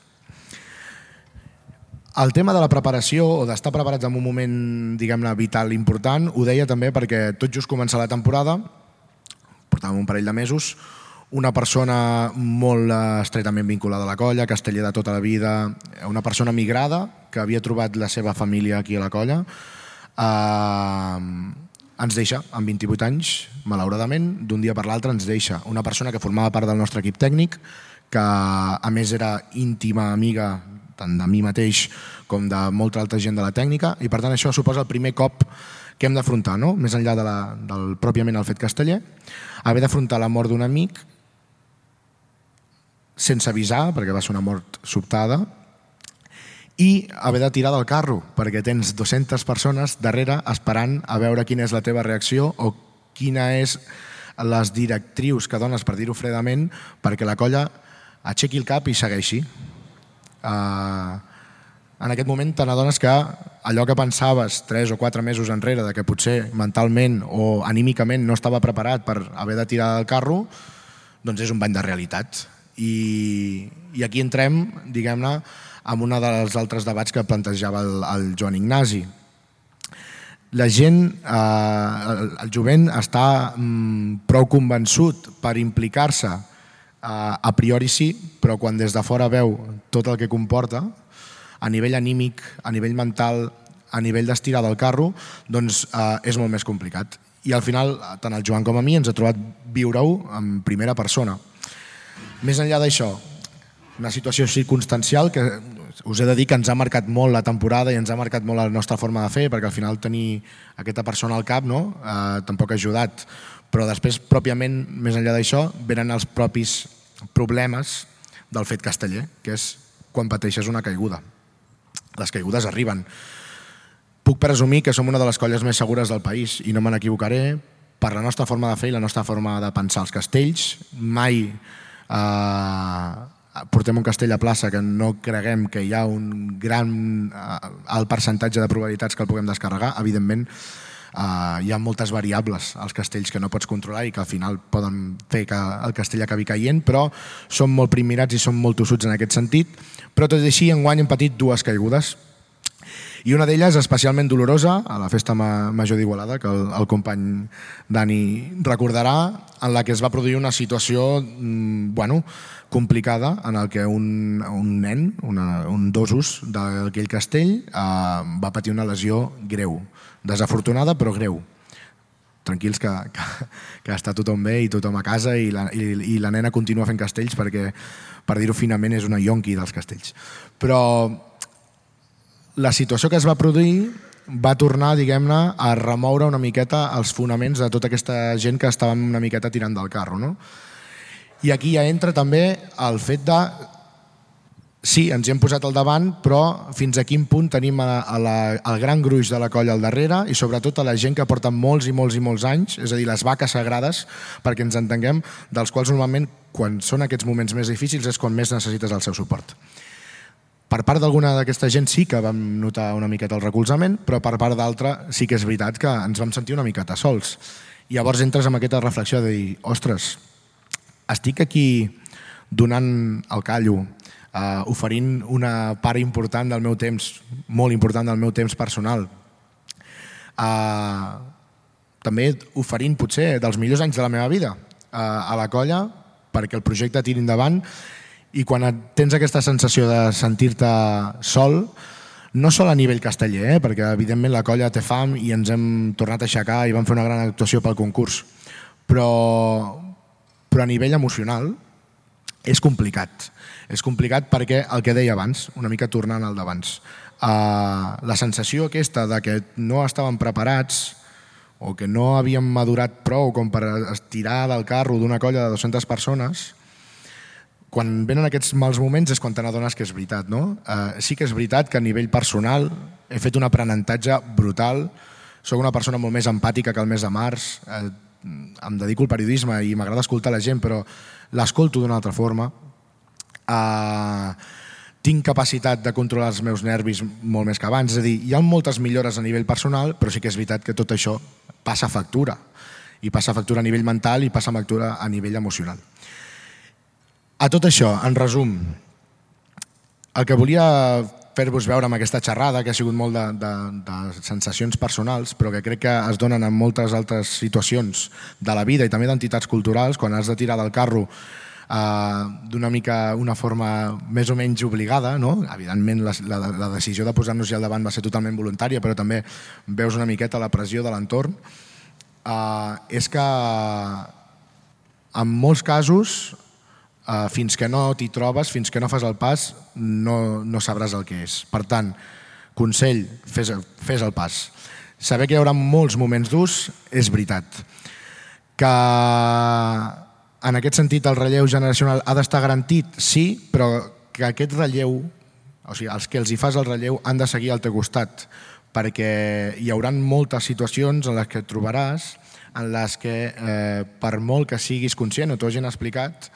El tema de la preparació o d'estar preparats en un moment, diguem-ne, vital important, ho deia també perquè tot just començar la temporada, portàvem un parell de mesos, una persona molt estretament vinculada a la colla, casteller de tota la vida, una persona migrada que havia trobat la seva família aquí a la colla, eh, ens deixa amb 28 anys, malauradament, d'un dia per l'altre ens deixa una persona que formava part del nostre equip tècnic, que a més era íntima amiga tant de mi mateix com de molta altra gent de la tècnica i per tant això suposa el primer cop que hem d'afrontar, no? més enllà de la, del pròpiament el fet casteller, haver d'afrontar la mort d'un amic sense avisar, perquè va ser una mort sobtada, i haver de tirar del carro, perquè tens 200 persones darrere esperant a veure quina és la teva reacció o quina és les directrius que dones, per dir-ho fredament, perquè la colla aixequi el cap i segueixi. Uh, en aquest moment te n'adones que allò que pensaves 3 o 4 mesos enrere de que potser mentalment o anímicament no estava preparat per haver de tirar del carro, doncs és un bany de realitat. I, i aquí entrem, diguem-ne, amb un dels altres debats que plantejava el, el Joan Ignasi. La gent, eh, el, el jovent està mm, prou convençut per implicar-se eh, a priori sí, però quan des de fora veu tot el que comporta, a nivell anímic, a nivell mental, a nivell d'estirar del carro, doncs eh, és molt més complicat. I al final, tant el Joan com a mi ens ha trobat viure-ho en primera persona. Més enllà d'això, una situació circumstancial que us he de dir que ens ha marcat molt la temporada i ens ha marcat molt la nostra forma de fer, perquè al final tenir aquesta persona al cap no? eh, tampoc ha ajudat. Però després, pròpiament, més enllà d'això, venen els propis problemes del fet casteller, que és quan pateixes una caiguda. Les caigudes arriben. Puc presumir que som una de les colles més segures del país i no me n'equivocaré per la nostra forma de fer i la nostra forma de pensar els castells. Mai eh, portem un castell a plaça que no creguem que hi ha un gran eh, alt percentatge de probabilitats que el puguem descarregar. Evidentment, eh, hi ha moltes variables als castells que no pots controlar i que al final poden fer que el castell acabi caient, però som molt primirats i som molt tossuts en aquest sentit. Però tot i així, enguany hem patit dues caigudes i una d'elles especialment dolorosa, a la festa major d'Igualada, que el, el company Dani recordarà, en la que es va produir una situació mm, bueno, complicada en el que un, un nen, una, un dosos d'aquell castell, eh, va patir una lesió greu, desafortunada però greu. Tranquils que, que, que està tothom bé i tothom a casa i la, i, i la nena continua fent castells perquè, per dir-ho finament, és una yonqui dels castells. Però la situació que es va produir va tornar, diguem-ne, a remoure una miqueta els fonaments de tota aquesta gent que estàvem una miqueta tirant del carro. No? I aquí ja entra també el fet de sí, ens hi hem posat al davant, però fins a quin punt tenim a, a la, el gran gruix de la colla al darrere i sobretot a la gent que porta molts i molts i molts anys, és a dir, les vaques sagrades, perquè ens entenguem, dels quals normalment quan són aquests moments més difícils és quan més necessites el seu suport. Per part d'alguna d'aquesta gent sí que vam notar una miqueta el recolzament, però per part d'altra sí que és veritat que ens vam sentir una miqueta sols. I llavors entres amb aquesta reflexió de dir, ostres, estic aquí donant el callo, eh, oferint una part important del meu temps, molt important del meu temps personal, eh, també oferint potser dels millors anys de la meva vida eh, a la colla perquè el projecte tiri endavant i quan tens aquesta sensació de sentir-te sol, no sol a nivell casteller, eh? perquè evidentment la colla té fam i ens hem tornat a aixecar i vam fer una gran actuació pel concurs, però, però a nivell emocional és complicat. És complicat perquè el que deia abans, una mica tornant al d'abans, uh, la sensació aquesta de que no estàvem preparats o que no havíem madurat prou com per estirar del carro d'una colla de 200 persones, quan venen aquests mals moments és quan te n'adones que és veritat. No? Uh, sí que és veritat que a nivell personal he fet un aprenentatge brutal, sóc una persona molt més empàtica que el mes de març, uh, em dedico al periodisme i m'agrada escoltar la gent, però l'escolto d'una altra forma. Uh, tinc capacitat de controlar els meus nervis molt més que abans. És a dir, hi ha moltes millores a nivell personal, però sí que és veritat que tot això passa factura. I passa factura a nivell mental i passa factura a nivell emocional. A tot això, en resum, el que volia fer-vos veure amb aquesta xerrada, que ha sigut molt de, de, de sensacions personals, però que crec que es donen en moltes altres situacions de la vida i també d'entitats culturals, quan has de tirar del carro eh, d'una mica una forma més o menys obligada, no? evidentment la, la, la decisió de posar-nos-hi al davant va ser totalment voluntària, però també veus una miqueta la pressió de l'entorn, eh, és que en molts casos uh, fins que no t'hi trobes, fins que no fas el pas, no, no sabràs el que és. Per tant, consell, fes, fes el pas. Saber que hi haurà molts moments durs és veritat. Que en aquest sentit el relleu generacional ha d'estar garantit, sí, però que aquest relleu, o sigui, els que els hi fas el relleu han de seguir al teu costat, perquè hi haurà moltes situacions en les que et trobaràs en les que, eh, per molt que siguis conscient, o t'ho hagin explicat,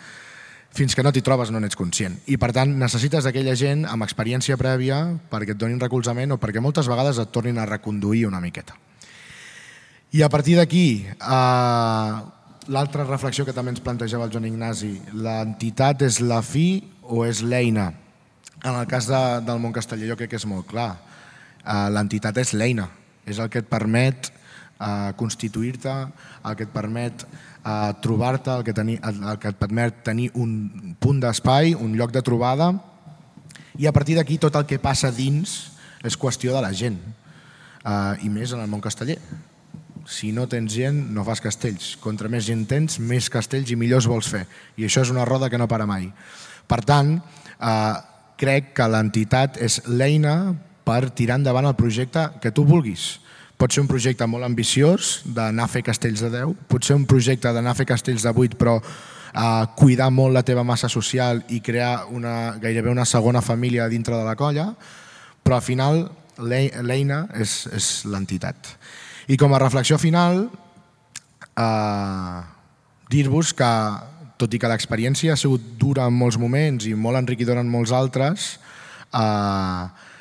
fins que no t'hi trobes no n'ets conscient. I per tant necessites aquella gent amb experiència prèvia perquè et donin recolzament o perquè moltes vegades et tornin a reconduir una miqueta. I a partir d'aquí, eh, l'altra reflexió que també ens plantejava el Joan Ignasi, l'entitat és la fi o és l'eina? En el cas de, del món casteller jo crec que és molt clar. Eh, l'entitat és l'eina, és el que et permet eh, constituir-te, el que et permet eh, trobar-te, el, que el, el que et permet tenir un punt d'espai, un lloc de trobada, i a partir d'aquí tot el que passa dins és qüestió de la gent, eh, i més en el món casteller. Si no tens gent, no fas castells. Contra més gent tens, més castells i millors vols fer. I això és una roda que no para mai. Per tant, eh, crec que l'entitat és l'eina per tirar endavant el projecte que tu vulguis. Pot ser un projecte molt ambiciós d'anar a fer castells de 10, pot ser un projecte d'anar a fer castells de 8 però eh, cuidar molt la teva massa social i crear una, gairebé una segona família dintre de la colla, però al final l'ei- l'eina és, és l'entitat. I com a reflexió final, eh, dir-vos que, tot i que l'experiència ha sigut dura en molts moments i molt enriquidora en molts altres, eh,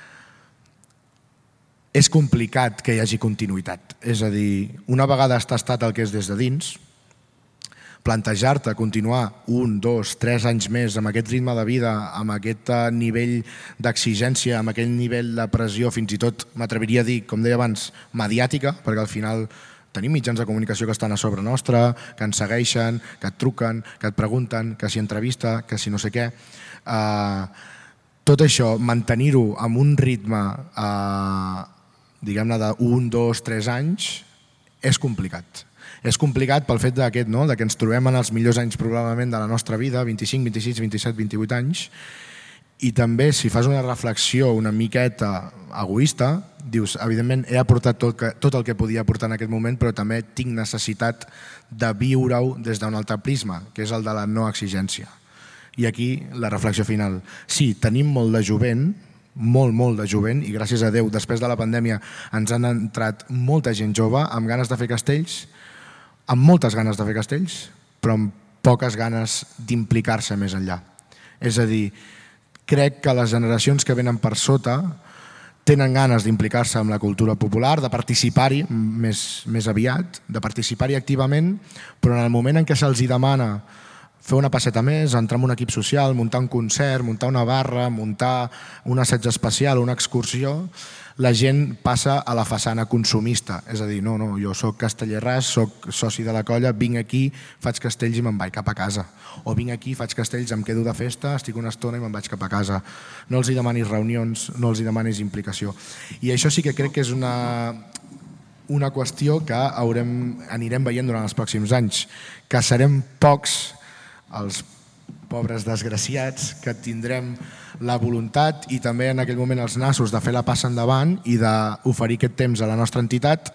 és complicat que hi hagi continuïtat. És a dir, una vegada has tastat el que és des de dins, plantejar-te continuar un, dos, tres anys més amb aquest ritme de vida, amb aquest eh, nivell d'exigència, amb aquest nivell de pressió, fins i tot m'atreviria a dir, com deia abans, mediàtica, perquè al final tenim mitjans de comunicació que estan a sobre nostra, que ens segueixen, que et truquen, que et pregunten, que si entrevista, que si no sé què. Uh, tot això, mantenir-ho amb un ritme, uh, diguem-ne, d'un, dos, tres anys, és complicat. És complicat pel fet d'aquest, no? de que ens trobem en els millors anys probablement de la nostra vida, 25, 26, 27, 28 anys, i també si fas una reflexió una miqueta egoista, dius, evidentment he aportat tot, que, tot el que podia aportar en aquest moment, però també tinc necessitat de viure-ho des d'un altre prisma, que és el de la no exigència. I aquí la reflexió final. Sí, tenim molt de jovent, molt, molt de jovent, i gràcies a Déu, després de la pandèmia ens han entrat molta gent jove amb ganes de fer castells, amb moltes ganes de fer castells, però amb poques ganes d'implicar-se més enllà. És a dir, crec que les generacions que venen per sota tenen ganes d'implicar-se amb la cultura popular, de participar-hi més, més aviat, de participar-hi activament, però en el moment en què se'ls demana fer una passeta més, entrar en un equip social, muntar un concert, muntar una barra, muntar un assaig especial, una excursió, la gent passa a la façana consumista. És a dir, no, no, jo sóc castellerràs, sóc soci de la colla, vinc aquí, faig castells i me'n vaig cap a casa. O vinc aquí, faig castells, em quedo de festa, estic una estona i me'n vaig cap a casa. No els hi demanis reunions, no els hi demanis implicació. I això sí que crec que és una, una qüestió que haurem, anirem veient durant els pròxims anys, que serem pocs els pobres desgraciats que tindrem la voluntat i també en aquell moment els nassos de fer la passa endavant i d'oferir aquest temps a la nostra entitat,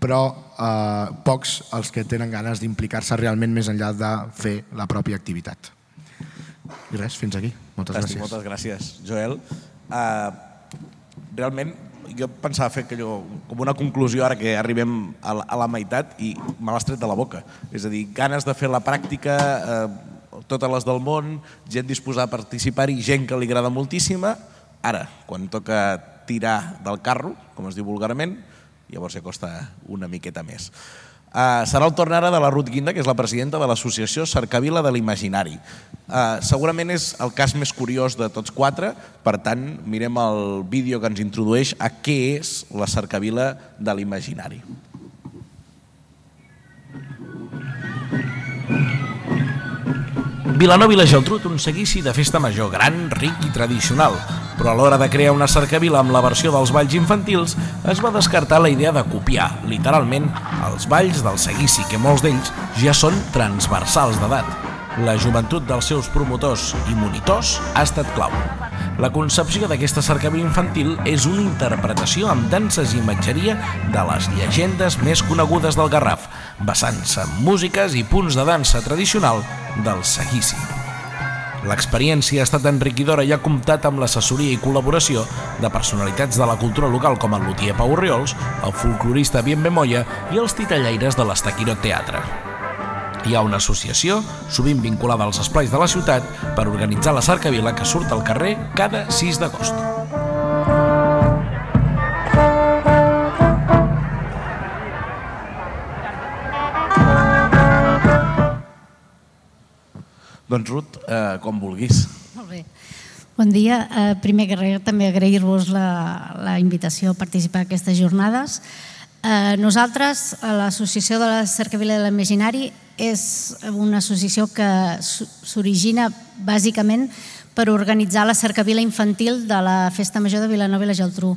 però eh, pocs els que tenen ganes d'implicar-se realment més enllà de fer la pròpia activitat. I res, fins aquí. Moltes
Fantàstic,
gràcies.
moltes gràcies, Joel. Uh, realment, jo pensava fer allò, com una conclusió ara que arribem a la, a la meitat i me l'has tret de la boca. És a dir, ganes de fer la pràctica, eh, totes les del món, gent disposada a participar-hi, gent que li agrada moltíssima. Ara, quan toca tirar del carro, com es diu vulgarment, llavors ja costa una miqueta més. Uh, serà el torn ara de la Ruth Guinda, que és la presidenta de l'associació Cercavila de l'Imaginari. Uh, segurament és el cas més curiós de tots quatre, per tant, mirem el vídeo que ens introdueix a què és la Cercavila de l'Imaginari.
Vilanova i la Geltrú un seguici de festa major gran, ric i tradicional, però a l'hora de crear una cercavila amb la versió dels balls infantils es va descartar la idea de copiar, literalment, els balls del seguici, que molts d'ells ja són transversals d'edat. La joventut dels seus promotors i monitors ha estat clau. La concepció d'aquesta cercavila infantil és una interpretació amb danses i imatgeria de les llegendes més conegudes del Garraf, basant-se en músiques i punts de dansa tradicional del seguici. L'experiència ha estat enriquidora i ha comptat amb l'assessoria i col·laboració de personalitats de la cultura local com el lutier Pau Riols, el folclorista Bien Bemoya i els titellaires de l'Estaquirot Teatre. hi ha una associació, sovint vinculada als esplais de la ciutat, per organitzar la cercavila que surt al carrer cada 6 d'agost.
Doncs Ruth, eh, com vulguis.
Molt bé. Bon dia. Eh, primer que res, també agrair-vos la, la invitació a participar en aquestes jornades. Eh, nosaltres, a l'Associació de la Cercavila de l'Imaginari, és una associació que s'origina bàsicament per organitzar la cercavila infantil de la Festa Major de Vilanova i la Geltrú.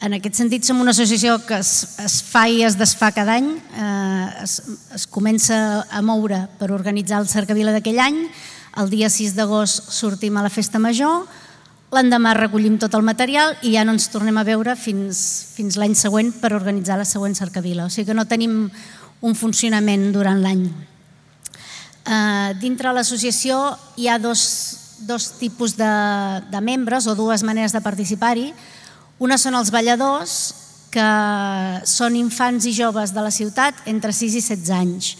En aquest sentit, som una associació que es, es fa i es desfà cada any. Eh, es, es comença a moure per organitzar el cercavila d'aquell any. El dia 6 d'agost sortim a la Festa Major, l'endemà recollim tot el material i ja no ens tornem a veure fins, fins l'any següent per organitzar la següent cercavila. O sigui que no tenim un funcionament durant l'any. Eh, dintre l'associació hi ha dos, dos tipus de, de membres o dues maneres de participar-hi. Una són els balladors, que són infants i joves de la ciutat entre 6 i 16 anys.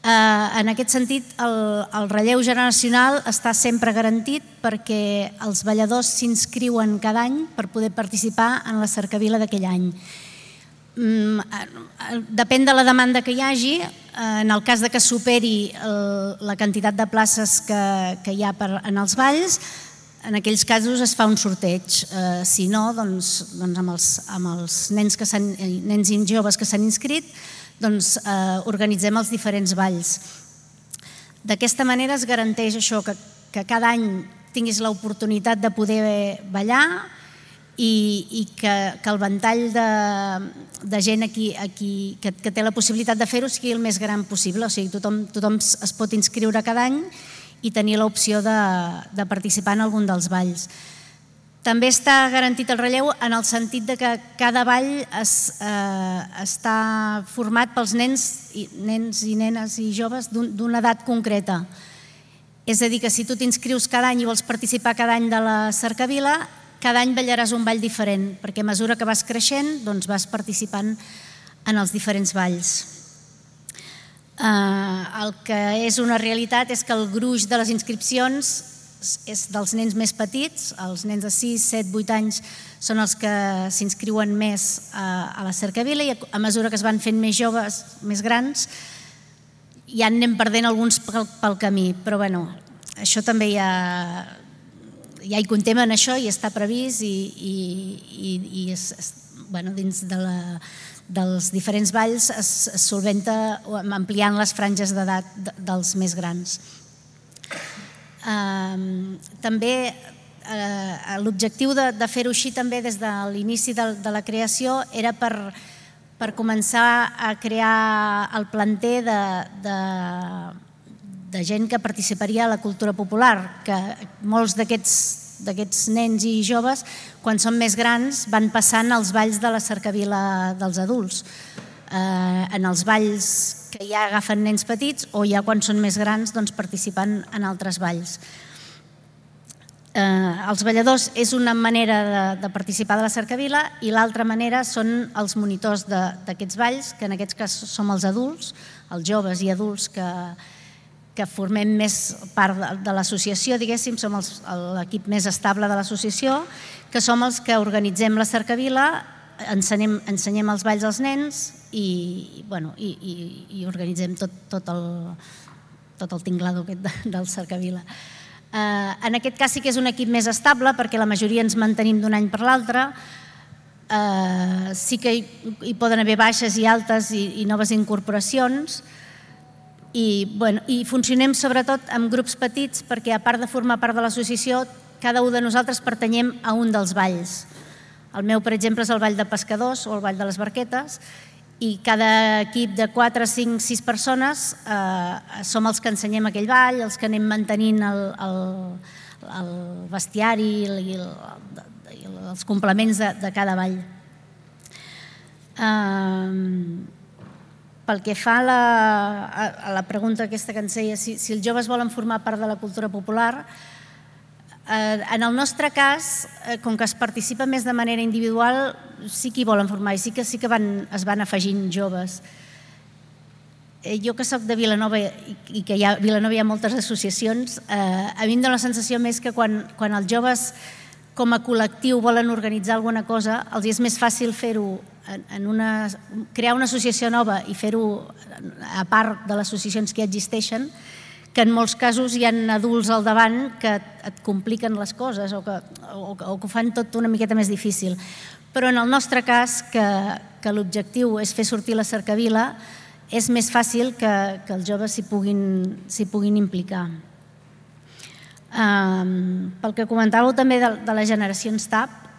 Eh, en aquest sentit, el, el relleu generacional està sempre garantit perquè els balladors s'inscriuen cada any per poder participar en la cercavila d'aquell any. Mm, eh, Depèn de la demanda que hi hagi, eh, en el cas de que superi la quantitat de places que, que hi ha per, en els balls, en aquells casos es fa un sorteig. Eh, si no, doncs, doncs amb, els, amb els nens, que eh, nens i joves que s'han inscrit, doncs, eh, organitzem els diferents balls. D'aquesta manera es garanteix això, que, que cada any tinguis l'oportunitat de poder ballar i, i que, que el ventall de, de gent aquí, aquí que, que té la possibilitat de fer-ho sigui el més gran possible. O sigui, tothom, tothom es pot inscriure cada any tenir l'opció de, de participar en algun dels balls. També està garantit el relleu en el sentit de que cada ball es, eh, està format pels nens i, nens i nenes i joves d'un- d'una edat concreta. És a dir, que si tu t'inscrius cada any i vols participar cada any de la cercavila, cada any ballaràs un ball diferent, perquè a mesura que vas creixent doncs vas participant en els diferents balls. Eh, el que és una realitat és que el gruix de les inscripcions és dels nens més petits, els nens de 6, 7, 8 anys són els que s'inscriuen més a, a la cercavila i a, mesura que es van fent més joves, més grans, ja anem perdent alguns pel, pel camí, però bueno, això també ja, ja hi contem en això i està previst i, i, i, i és, és, bueno, dins de la, dels diferents balls es, solventa ampliant les franges d'edat de- dels més grans. Um, també eh, l'objectiu de, de fer-ho així també des de l'inici de, de la creació era per, per començar a crear el planter de, de, de gent que participaria a la cultura popular, que molts d'aquests d'aquests nens i joves, quan són més grans, van passant als balls de la cercavila dels adults. Eh, en els balls que ja agafen nens petits o ja quan són més grans doncs, participen en altres balls. Eh, els balladors és una manera de, de participar de la cercavila i l'altra manera són els monitors d'aquests balls, que en aquests casos som els adults, els joves i adults que, que formem més part de, l'associació, diguéssim, som l'equip més estable de l'associació, que som els que organitzem la cercavila, ensenyem, ensenyem els balls als nens i, bueno, i, i, i organitzem tot, tot, el, tot el tinglado aquest de, del cercavila. Eh, en aquest cas sí que és un equip més estable perquè la majoria ens mantenim d'un any per l'altre. Eh, sí que hi, hi poden haver baixes i altes i, i noves incorporacions i, bueno, i funcionem sobretot amb grups petits perquè a part de formar part de l'associació cada un de nosaltres pertanyem a un dels balls. El meu, per exemple, és el Ball de Pescadors o el Ball de les Barquetes i cada equip de 4, 5, 6 persones eh, som els que ensenyem aquell ball, els que anem mantenint el, el, el bestiari i, el, el, els complements de, de cada ball. Um, pel que fa a la, a, a la pregunta aquesta que ens deia, si, si els joves volen formar part de la cultura popular, eh, en el nostre cas, eh, com que es participa més de manera individual, sí que hi volen formar i sí que, sí que van, es van afegint joves. eh, jo que sóc de Vilanova i, i que hi ha, a Vilanova hi ha moltes associacions, eh, a mi em dóna la sensació més que quan, quan els joves com a col·lectiu volen organitzar alguna cosa, els és més fàcil fer-ho en, una, crear una associació nova i fer-ho a part de les associacions que ja existeixen, que en molts casos hi ha adults al davant que et, compliquen les coses o que, o, o que ho fan tot una miqueta més difícil. Però en el nostre cas, que, que l'objectiu és fer sortir la cercavila, és més fàcil que, que els joves s'hi puguin, puguin implicar. Um, pel que comentàveu també de, de les generacions TAP,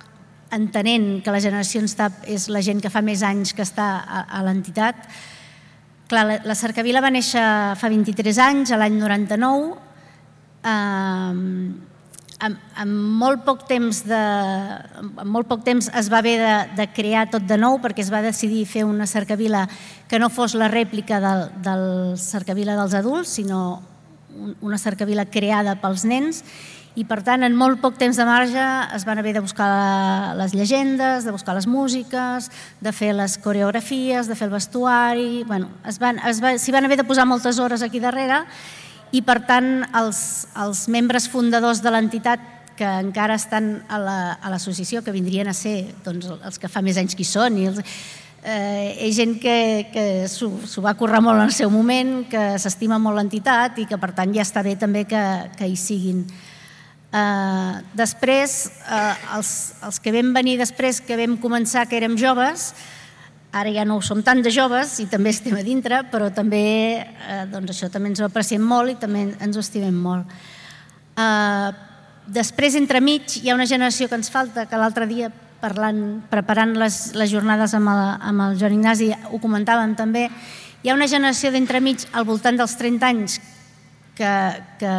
entenent que la generació TAP és la gent que fa més anys que està a, a l'entitat, clar, la, la Cercavila va néixer fa 23 anys, a l'any 99, um, amb, amb molt poc temps de, amb molt poc temps es va haver de, de crear tot de nou perquè es va decidir fer una cercavila que no fos la rèplica del, del cercavila dels adults, sinó una cercavila creada pels nens i per tant en molt poc temps de marge es van haver de buscar les llegendes, de buscar les músiques, de fer les coreografies, de fer el vestuari, bueno, es van, es va, s'hi van haver de posar moltes hores aquí darrere i per tant els, els membres fundadors de l'entitat que encara estan a l'associació, la, que vindrien a ser doncs, els que fa més anys que hi són, i els, eh, és gent que, que s'ho va currar molt en el seu moment, que s'estima molt l'entitat i que per tant ja està bé també que, que hi siguin. Eh, després, eh, els, els que vam venir després, que vam començar que érem joves, ara ja no ho som tant de joves i també estem a dintre, però també eh, doncs això també ens ho apreciem molt i també ens ho estimem molt. Eh, després, entremig, hi ha una generació que ens falta, que l'altre dia parlant, preparant les, les jornades amb amb el Joan Ignasi, ho comentàvem també, hi ha una generació d'entremig al voltant dels 30 anys que, que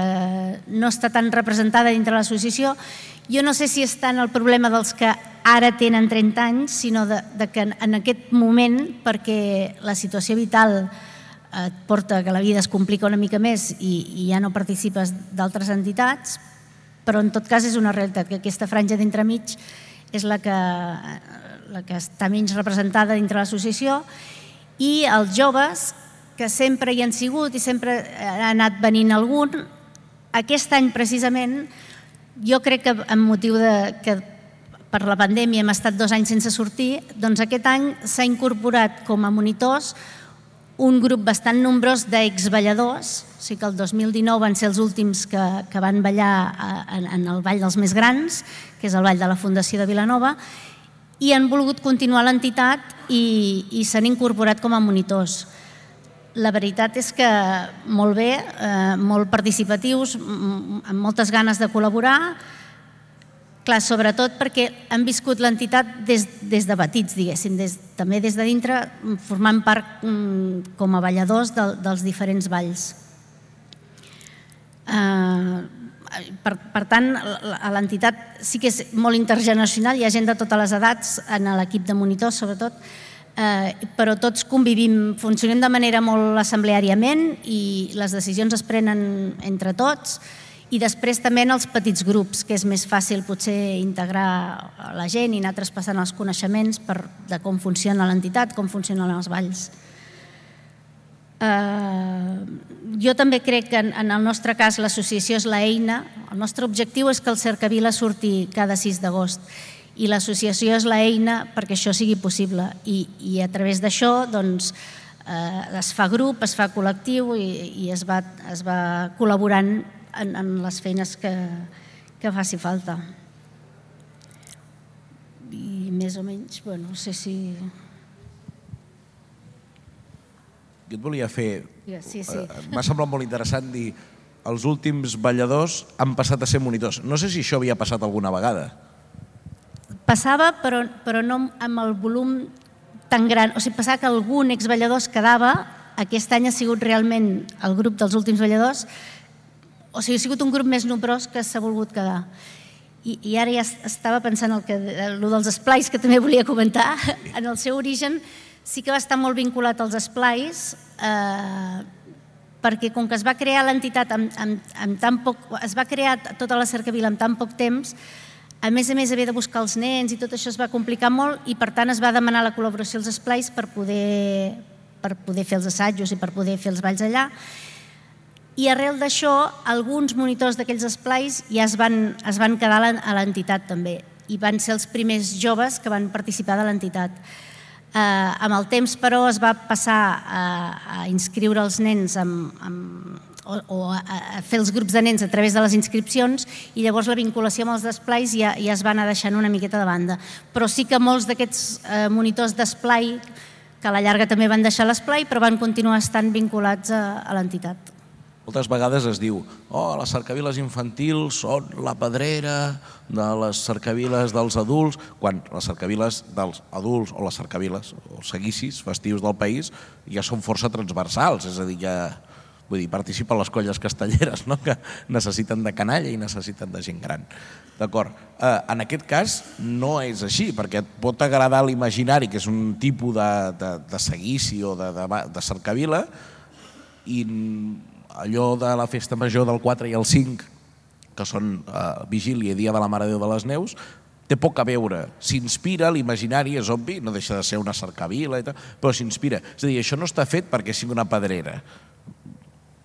no està tan representada dintre l'associació. Jo no sé si és tant el problema dels que ara tenen 30 anys, sinó de, de que en aquest moment, perquè la situació vital et porta que la vida es complica una mica més i, i ja no participes d'altres entitats, però en tot cas és una realitat que aquesta franja d'entremig és la que, la que està menys representada dintre l'associació, i els joves, que sempre hi han sigut i sempre ha anat venint algun, aquest any precisament, jo crec que amb motiu de que per la pandèmia hem estat dos anys sense sortir, doncs aquest any s'ha incorporat com a monitors un grup bastant nombrós d'exballadors, o sigui que el 2019 van ser els últims que, que van ballar en, en el Ball dels Més Grans, que és el Ball de la Fundació de Vilanova, i han volgut continuar l'entitat i, i s'han incorporat com a monitors. La veritat és que molt bé, eh, molt participatius, amb moltes ganes de col·laborar, Clar, sobretot perquè han viscut l'entitat des, des de petits, diguéssim, des, també des de dintre, formant part mm, com a balladors de, dels diferents balls. Uh, per, per tant, l'entitat sí que és molt intergeneracional, hi ha gent de totes les edats en l'equip de monitors, sobretot, eh, però tots convivim, funcionem de manera molt assembleàriament i les decisions es prenen entre tots, i després també en els petits grups, que és més fàcil potser integrar la gent i anar traspassant els coneixements per, de com funciona l'entitat, com funcionen els balls. Uh, jo també crec que en, en el nostre cas l'associació és l'eina, el nostre objectiu és que el Cercavila surti cada 6 d'agost i l'associació és l'eina perquè això sigui possible i, i a través d'això doncs, eh, es fa grup, es fa col·lectiu i, i es, va, es va col·laborant en, en les feines que, que faci falta. I més o menys, bueno, no sé si...
Jo et volia fer...
Sí, sí.
Eh, m'ha semblat molt interessant dir els últims balladors han passat a ser monitors. No sé si això havia passat alguna vegada.
Passava, però, però no amb el volum tan gran. O sigui, passava que algun exballador es quedava, aquest any ha sigut realment el grup dels últims balladors o sigui, ha sigut un grup més nombrós que s'ha volgut quedar. I, I ara ja estava pensant el que, el dels esplais, que també volia comentar. En el seu origen sí que va estar molt vinculat als esplais, eh, perquè com que es va crear l'entitat amb, amb, amb tan poc... es va crear tota la cercavila en tan poc temps, a més a més havia de buscar els nens i tot això es va complicar molt i per tant es va demanar la col·laboració als esplais per poder, per poder fer els assajos i per poder fer els balls allà. I arrel d'això, alguns monitors d'aquells esplais ja es van, es van quedar a l'entitat també i van ser els primers joves que van participar de l'entitat. Eh, amb el temps, però, es va passar a, a inscriure els nens amb, amb, o, o a, a fer els grups de nens a través de les inscripcions i llavors la vinculació amb els desplais ja, ja es va anar deixant una miqueta de banda. Però sí que molts d'aquests eh, monitors d'esplai, que a la llarga també van deixar l'esplai, però van continuar estant vinculats a, a l'entitat.
Moltes vegades es diu oh, les cercaviles infantils són la pedrera de les cercaviles dels adults, quan les cercaviles dels adults o les cercaviles o seguicis festius del país ja són força transversals, és a dir, ja vull dir, participen les colles castelleres, no? que necessiten de canalla i necessiten de gent gran. D'acord. Eh, en aquest cas no és així, perquè et pot agradar l'imaginari, que és un tipus de, de, de seguici o de, de, de cercavila, i allò de la festa major del 4 i el 5, que són eh, vigília i dia de la Mare de Déu de les Neus, té poc a veure. S'inspira, l'imaginari és obvi, no deixa de ser una cercavila, i tal, però s'inspira. És a dir, això no està fet perquè sigui una pedrera.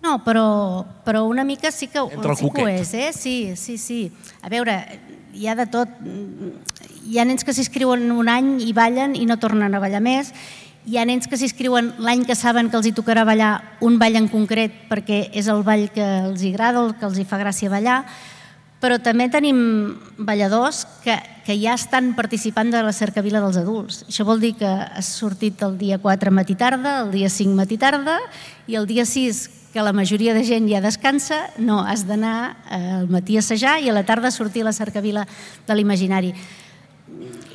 No, però, però una mica sí que,
Entre el
sí que ho és, eh? Sí, sí, sí. A veure, hi ha de tot. Hi ha nens que s'inscriuen un any i ballen i no tornen a ballar més. Hi ha nens que s'inscriuen l'any que saben que els hi tocarà ballar un ball en concret perquè és el ball que els hi agrada o que els hi fa gràcia ballar, però també tenim balladors que, que ja estan participant de la cercavila dels adults. Això vol dir que has sortit el dia 4 matí tarda, el dia 5 matí tarda i el dia 6 que la majoria de gent ja descansa, no, has d'anar eh, al matí a assajar i a la tarda sortir a la cercavila de l'imaginari.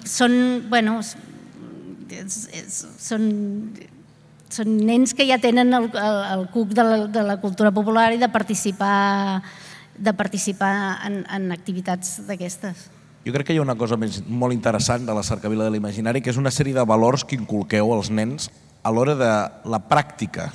Són, bueno, és, és, són, són nens que ja tenen el, el, el cuc de la, de la cultura popular i de participar, de participar en, en activitats d'aquestes.
Jo crec que hi ha una cosa més, molt interessant de la cercavila de l'imaginari, que és una sèrie de valors que inculqueu als nens a l'hora de la pràctica.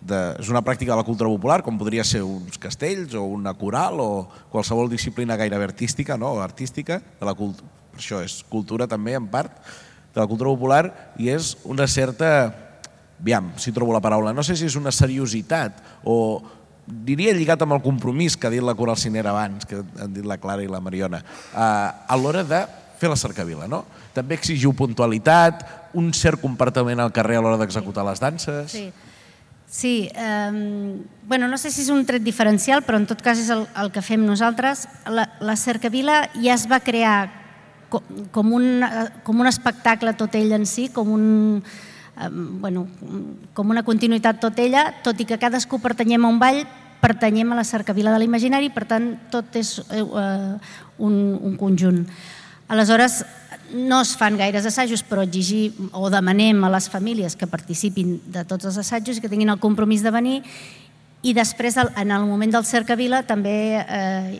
De, és una pràctica de la cultura popular, com podria ser uns castells o una coral o qualsevol disciplina gairebé artística, no? artística, de la cult... per això és cultura també, en part, de la cultura popular, i és una certa, aviam, si trobo la paraula, no sé si és una seriositat o diria lligat amb el compromís que ha dit la Coral Cinera abans, que han dit la Clara i la Mariona, eh, a l'hora de fer la cercavila, no? També exigiu puntualitat, un cert comportament al carrer a l'hora d'executar les danses...
Sí. Sí, eh, bueno, no sé si és un tret diferencial, però en tot cas és el, el que fem nosaltres. La, la cercavila ja es va crear co- com un, eh, com un espectacle tot ell en si, com, un, eh, bueno, com una continuïtat tot ella, tot i que cadascú pertanyem a un ball, pertanyem a la cercavila de l'imaginari, per tant, tot és eh, un, un conjunt. Aleshores, no es fan gaires assajos, però exigir o demanem a les famílies que participin de tots els assajos i que tinguin el compromís de venir i després, en el moment del cercavila, també eh,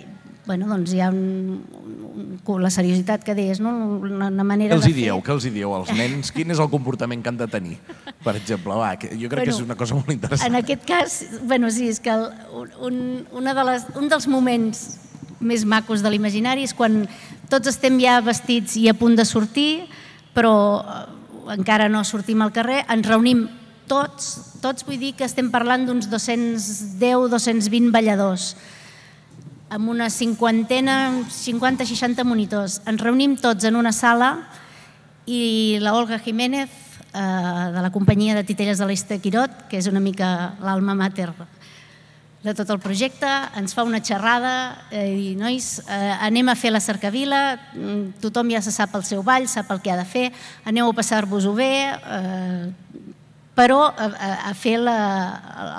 bueno, doncs hi ha un, un, la seriositat que deies, no? una, una manera
Què els
de
hi dieu? Què els hi dieu als nens? Quin és el comportament que han de tenir? Per exemple, va, que jo crec que és una cosa molt interessant.
En aquest cas, bueno, sí, és que el, un, una de les, un dels moments més macos de l'imaginari és quan tots estem ja vestits i a punt de sortir, però eh, encara no sortim al carrer, ens reunim tots, tots vull dir que estem parlant d'uns 210-220 balladors, amb una cinquantena, 50-60 monitors. Ens reunim tots en una sala i la Olga Jiménez, eh, de la companyia de titelles de l'Este Quirot, que és una mica l'alma mater de tot el projecte, ens fa una xerrada eh, i nois, eh, anem a fer la cercavila, mm, tothom ja se sap el seu ball, sap el que ha de fer, aneu a passar-vos-ho bé, eh, però a, a, fer la,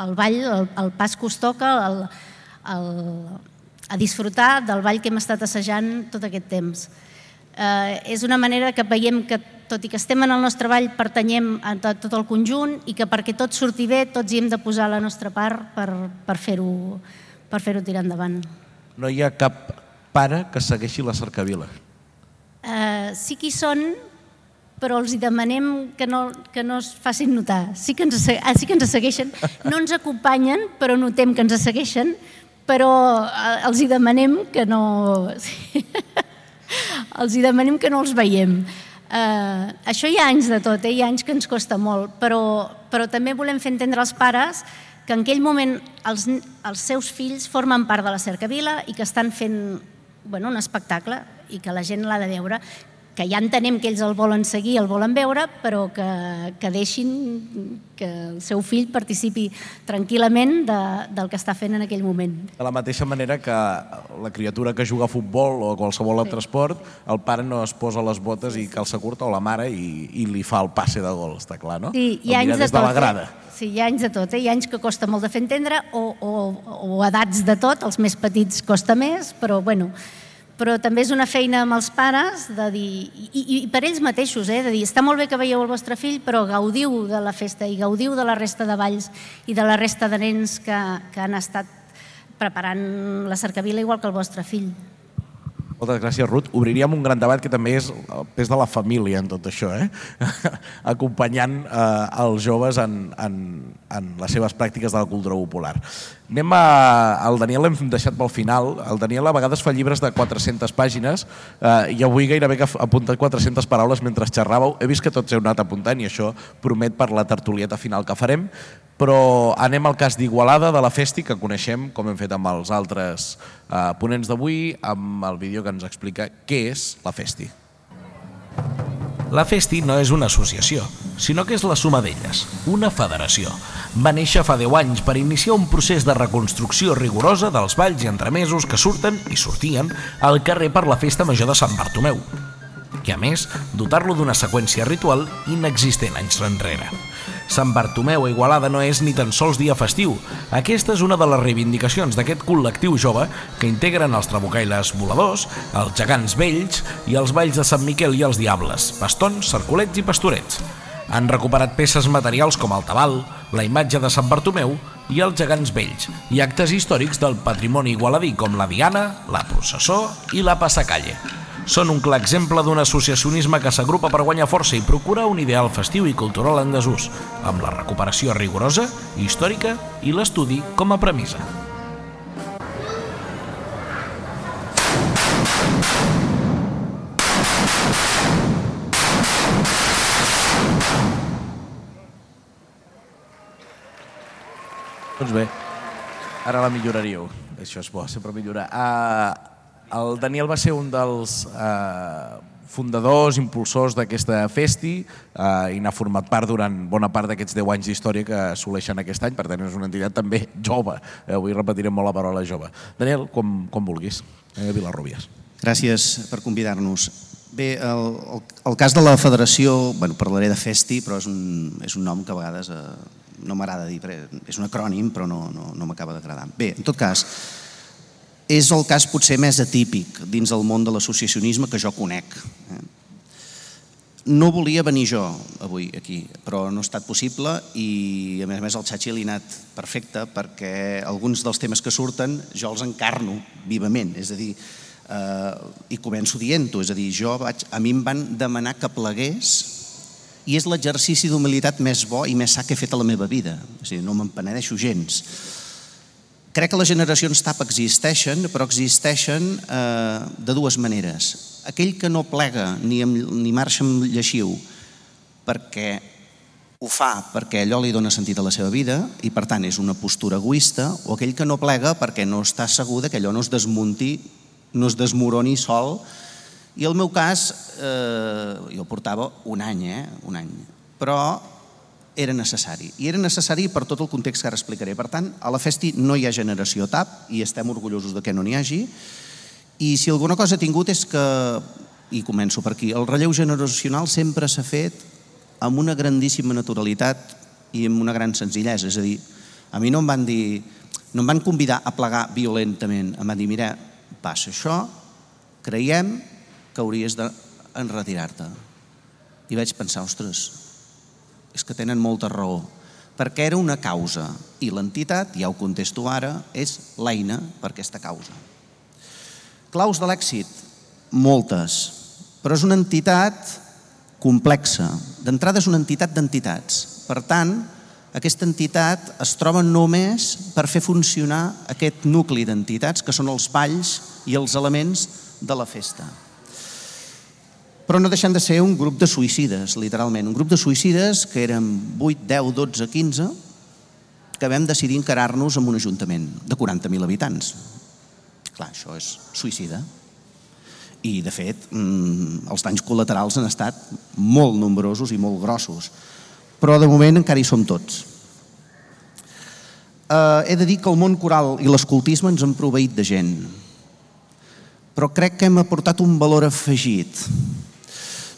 el ball, el, el pas que us toca, el, el, a disfrutar del ball que hem estat assajant tot aquest temps. Eh, és una manera que veiem que, tot i que estem en el nostre ball, pertanyem a tot, tot el conjunt i que perquè tot surti bé, tots hi hem de posar la nostra part per, per fer-ho per fer tirar endavant.
No hi ha cap pare que segueixi la cercavila.
Eh, sí que hi són, però els demanem que no, que no es facin notar. Sí que, ens, ah, sí que ens segueixen, no ens acompanyen, però notem que ens segueixen, però eh, els hi demanem que no... Sí. els hi demanem que no els veiem. Eh, això hi ha anys de tot, eh? hi ha anys que ens costa molt, però, però també volem fer entendre als pares que en aquell moment els, els seus fills formen part de la Cercavila i que estan fent bueno, un espectacle i que la gent l'ha de veure que ja entenem que ells el volen seguir, el volen veure, però que, que deixin que el seu fill participi tranquil·lament de, del que està fent en aquell moment.
De la mateixa manera que la criatura que juga a futbol o a qualsevol altre esport, el pare no es posa les botes i calça curta o la mare i, i li fa el passe de gol, està clar, no?
Sí, hi ha anys de tot.
la grada.
Eh? Sí, hi ha anys de tot. Eh? Hi ha anys que costa molt de fer entendre o, o, o edats de tot, els més petits costa més, però bueno, però també és una feina amb els pares de dir, i, i per ells mateixos, eh, de dir, està molt bé que veieu el vostre fill, però gaudiu de la festa i gaudiu de la resta de balls i de la resta de nens que, que han estat preparant la cercavila igual que el vostre fill.
Moltes gràcies, Ruth. Obriríem un gran debat que també és el pes de la família en tot això, eh? acompanyant eh, els joves en, en, en les seves pràctiques de la cultura popular. Anem a... El Daniel l'hem deixat pel final. El Daniel a vegades fa llibres de 400 pàgines eh, i avui gairebé que ha apuntat 400 paraules mentre xerràveu. He vist que tots heu anat apuntant i això promet per la tertulieta final que farem, però anem al cas d'Igualada de la Festi, que coneixem, com hem fet amb els altres eh, ponents d'avui, amb el vídeo que ens explica què és la Festi.
La Festi no és una associació, sinó que és la suma d'elles, una federació. Va néixer fa 10 anys per iniciar un procés de reconstrucció rigorosa dels balls i entremesos que surten i sortien al carrer per la festa major de Sant Bartomeu i, a més, dotar-lo d'una seqüència ritual inexistent anys enrere. Sant Bartomeu a Igualada no és ni tan sols dia festiu. Aquesta és una de les reivindicacions d'aquest col·lectiu jove que integren els trabucaires voladors, els gegants vells i els balls de Sant Miquel i els diables, bastons, cercolets i pastorets. Han recuperat peces materials com el tabal, la imatge de Sant Bartomeu i els gegants vells, i actes històrics del patrimoni igualadí com la Diana, la processó i la passacalle. Són un clar exemple d'un associacionisme que s'agrupa per guanyar força i procura un ideal festiu i cultural en desús, amb la recuperació rigorosa, històrica i l'estudi com a premissa.
Doncs bé, ara la milloraríeu. Això és bo, sempre millorar. Uh, el Daniel va ser un dels uh, fundadors, impulsors d'aquesta festi uh, i n'ha format part durant bona part d'aquests 10 anys d'història que assoleixen aquest any, per tant és una entitat també jove. Eh, avui repetirem molt la paraula jove. Daniel, com, com vulguis. Eh, Vilarrubias.
Gràcies per convidar-nos. Bé, el, el, el cas de la federació, bueno, parlaré de Festi, però és un, és un nom que a vegades eh, no m'agrada dir, és un acrònim, però no, no, no m'acaba d'agradar. Bé, en tot cas, és el cas potser més atípic dins el món de l'associacionisme que jo conec. eh. No volia venir jo avui aquí, però no ha estat possible i a més a més el Xachi li ha anat perfecte perquè alguns dels temes que surten jo els encarno vivament, és a dir, eh, i començo dient-ho, és a dir, jo vaig, a mi em van demanar que plegués i és l'exercici d'humilitat més bo i més sa que he fet a la meva vida, és a dir, no me'n penedeixo gens. Crec que les generacions TAP existeixen, però existeixen eh, de dues maneres. Aquell que no plega ni, amb, ni marxa amb lleixiu perquè ho fa perquè allò li dona sentit a la seva vida i per tant és una postura egoista o aquell que no plega perquè no està segur que allò no es desmunti, no es desmoroni sol i el meu cas, eh, jo portava un any, eh? un any, però era necessari. I era necessari per tot el context que ara explicaré. Per tant, a la Festi no hi ha generació TAP i estem orgullosos de que no n'hi hagi. I si alguna cosa ha tingut és que, i començo per aquí, el relleu generacional sempre s'ha fet amb una grandíssima naturalitat i amb una gran senzillesa. És a dir, a mi no em van dir, no em van convidar a plegar violentament. Em van dir, mira, passa això, creiem que hauries d'enretirar-te. I vaig pensar, ostres, és que tenen molta raó, perquè era una causa i l'entitat, ja ho contesto ara, és l'eina per aquesta causa. Claus de l'èxit, moltes, però és una entitat complexa. D'entrada és una entitat d'entitats. Per tant, aquesta entitat es troba només per fer funcionar aquest nucli d'entitats que són els balls i els elements de la festa. Però no deixant de ser un grup de suïcides, literalment. Un grup de suïcides que érem 8, 10, 12, 15, que vam decidir encarar-nos amb un ajuntament de 40.000 habitants. Clar, això és suïcida. I, de fet, mm, els danys col·laterals han estat molt nombrosos i molt grossos. Però, de moment, encara hi som tots. Eh, he de dir que el món coral i l'escoltisme ens han proveït de gent. Però crec que hem aportat un valor afegit.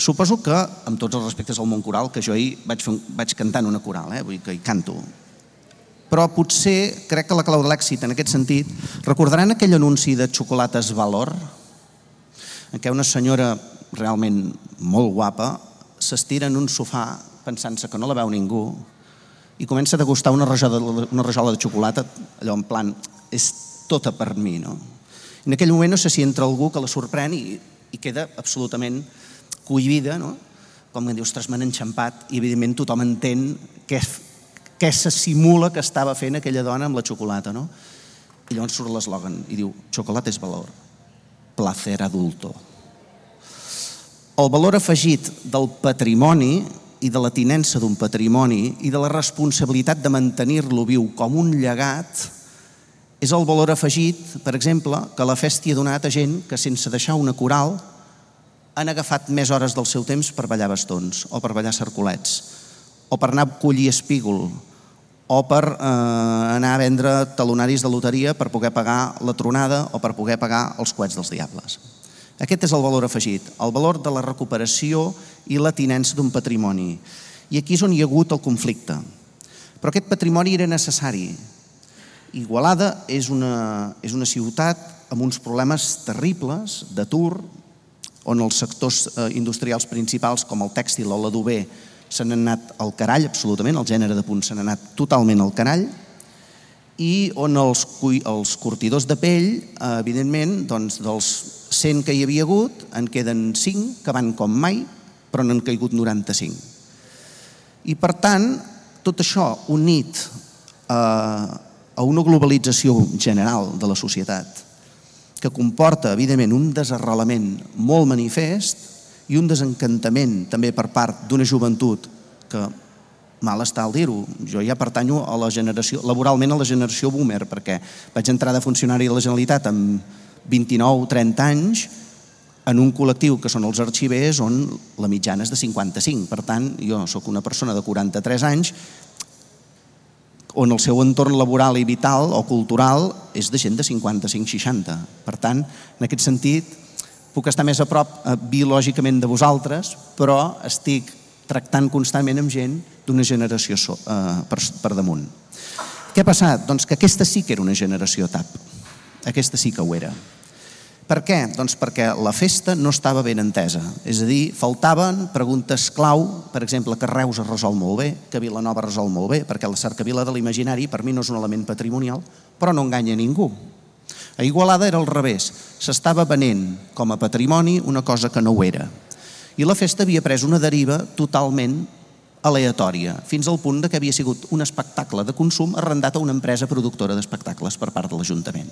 Suposo que, amb tots els respectes al món coral, que jo ahir vaig, fer vaig cantar una coral, eh? vull dir que hi canto, però potser crec que la clau de l'èxit en aquest sentit, recordaran aquell anunci de xocolates Valor? en què una senyora realment molt guapa s'estira en un sofà pensant-se que no la veu ningú i comença a degustar una rajola, una rajola de xocolata, allò en plan, és tota per mi, no? En aquell moment no sé si entra algú que la sorprèn i, i queda absolutament cohibida, no? Com que diu, ostres, m'han enxampat, i evidentment tothom entén què, què se simula que estava fent aquella dona amb la xocolata, no? I llavors surt l'eslògan i diu, xocolata és valor placer adulto. El valor afegit del patrimoni i de la tinença d'un patrimoni i de la responsabilitat de mantenir-lo viu com un llegat és el valor afegit, per exemple, que la festa ha donat a gent que sense deixar una coral han agafat més hores del seu temps per ballar bastons o per ballar cercolets o per anar a collir espígol o per eh, anar a vendre talonaris de loteria per poder pagar la tronada o per poder pagar els coets dels diables. Aquest és el valor afegit, el valor de la recuperació i la tinença d'un patrimoni. I aquí és on hi ha hagut el conflicte. Però aquest patrimoni era necessari. Igualada és una, és una ciutat amb uns problemes terribles d'atur, on els sectors eh, industrials principals, com el tèxtil o l'adober, se n'han anat al carall, absolutament, el gènere de punt se anat totalment al carall, i on els, els curtidors de pell, eh, evidentment, doncs, dels 100 que hi havia hagut, en queden 5 que van com mai, però n'han caigut 95. I per tant, tot això unit a, eh, a una globalització general de la societat, que comporta, evidentment, un desarrelament molt manifest, i un desencantament també per part d'una joventut que mal està al dir-ho. Jo ja pertanyo a la generació, laboralment a la generació boomer, perquè vaig entrar de funcionari de la Generalitat amb 29-30 anys en un col·lectiu que són els arxivers on la mitjana és de 55. Per tant, jo sóc una persona de 43 anys on el seu entorn laboral i vital o cultural és de gent de 55-60. Per tant, en aquest sentit, puc estar més a prop eh, biològicament de vosaltres, però estic tractant constantment amb gent d'una generació so, eh, per, per damunt. Què ha passat? Doncs que aquesta sí que era una generació TAP. Aquesta sí que ho era. Per què? Doncs perquè la festa no estava ben entesa. És a dir, faltaven preguntes clau, per exemple, que Reus es resol molt bé, que Vilanova resol molt bé, perquè la cercavila de l'imaginari per mi no és un element patrimonial, però no enganya ningú. A Igualada era al revés. S'estava venent com a patrimoni una cosa que no ho era. I la festa havia pres una deriva totalment aleatòria, fins al punt de que havia sigut un espectacle de consum arrendat a una empresa productora d'espectacles per part de l'Ajuntament.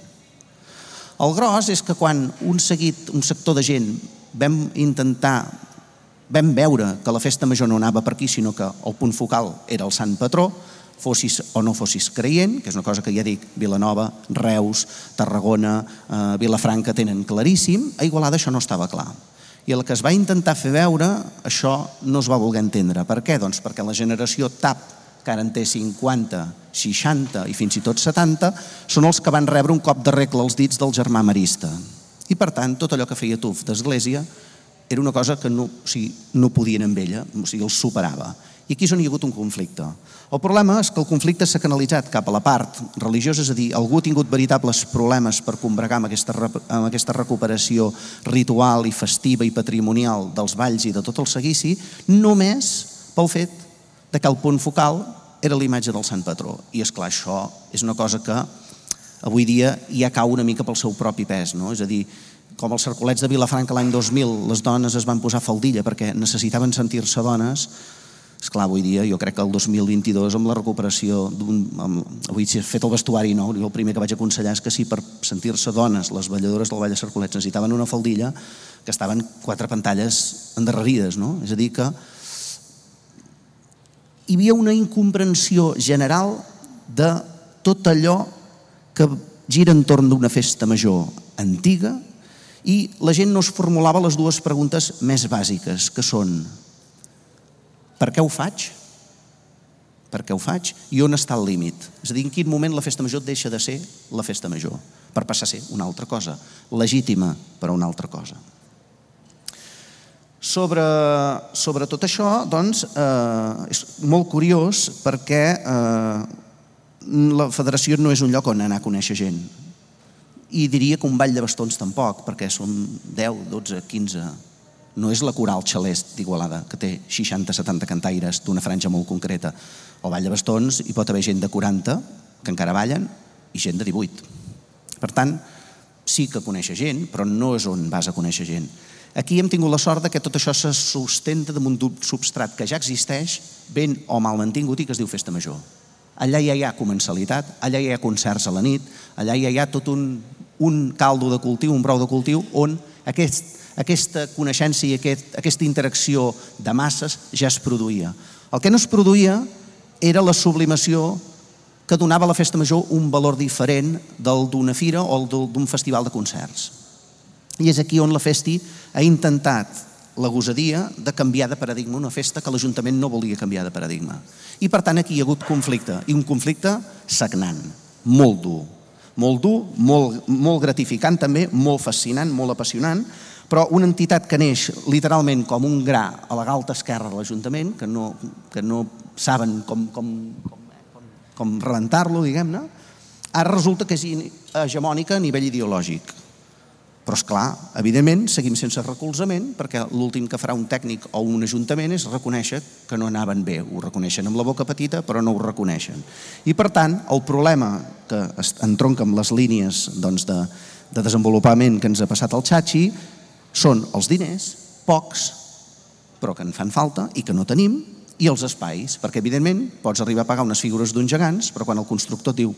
El gros és que quan un seguit, un sector de gent vam intentar, vam veure que la festa major no anava per aquí, sinó que el punt focal era el Sant Patró, fossis o no fossis creient, que és una cosa que ja dic, Vilanova, Reus, Tarragona, eh, Vilafranca tenen claríssim, a Igualada això no estava clar. I el que es va intentar fer veure, això no es va voler entendre. Per què? Doncs perquè la generació TAP, que ara en té 50, 60 i fins i tot 70, són els que van rebre un cop de regla als dits del germà marista. I per tant, tot allò que feia Tuf d'Església era una cosa que no, o sigui, no podien amb ella, o sigui, els superava. I aquí és on hi ha hagut un conflicte. El problema és que el conflicte s'ha canalitzat cap a la part religiosa, és a dir, algú ha tingut veritables problemes per combregar amb aquesta, amb aquesta recuperació ritual i festiva i patrimonial dels balls i de tot el seguici, només pel fet de que el punt focal era l'imatge del Sant Patró. I és clar, això és una cosa que avui dia ja cau una mica pel seu propi pes, no? És a dir, com els cercolets de Vilafranca l'any 2000, les dones es van posar faldilla perquè necessitaven sentir-se dones, Esclar, avui dia jo crec que el 2022 amb la recuperació d'un... Avui s'ha fet el vestuari nou, jo el primer que vaig aconsellar és que si per sentir-se dones les balladores del Vall de Cercolets necessitaven una faldilla, que estaven quatre pantalles endarrerides, no? És a dir que hi havia una incomprensió general de tot allò que gira entorn d'una festa major antiga i la gent no es formulava les dues preguntes més bàsiques, que són per què ho faig? Per què ho faig? I on està el límit? És a dir, en quin moment la festa major deixa de ser la festa major per passar a ser una altra cosa, legítima per a una altra cosa. Sobre, sobre tot això, doncs, eh, és molt curiós perquè eh, la federació no és un lloc on anar a conèixer gent. I diria que un ball de bastons tampoc, perquè som 10, 12, 15... No és la coral xalest d'Igualada, que té 60-70 cantaires d'una franja molt concreta. El ball de bastons hi pot haver gent de 40, que encara ballen, i gent de 18. Per tant, sí que conèixer gent, però no és on vas a conèixer gent. Aquí hem tingut la sort de que tot això se sustenta damunt d'un substrat que ja existeix, ben o mal mantingut i que es diu Festa Major. Allà ja hi ha comensalitat, allà ja hi ha concerts a la nit, allà ja hi ha tot un, un caldo de cultiu, un brou de cultiu, on aquest, aquesta coneixença i aquest, aquesta interacció de masses ja es produïa. El que no es produïa era la sublimació que donava a la festa major un valor diferent del d'una fira o d'un festival de concerts. I és aquí on la Festi ha intentat la gosadia de canviar de paradigma una festa que l'Ajuntament no volia canviar de paradigma. I per tant aquí hi ha hagut conflicte, i un conflicte sagnant, molt dur. Molt dur, molt, molt gratificant també, molt fascinant, molt apassionant, però una entitat que neix literalment com un gra a la galta esquerra de l'Ajuntament, que no, que no saben com, com, com, com, com rebentar-lo, diguem-ne, ara resulta que és hegemònica a nivell ideològic. Però, és clar, evidentment, seguim sense recolzament perquè l'últim que farà un tècnic o un ajuntament és reconèixer que no anaven bé. Ho reconeixen amb la boca petita, però no ho reconeixen. I, per tant, el problema que entronca amb les línies doncs, de, de desenvolupament que ens ha passat el Xachi són els diners, pocs, però que en fan falta i que no tenim, i els espais, perquè, evidentment, pots arribar a pagar unes figures d'uns gegants, però quan el constructor diu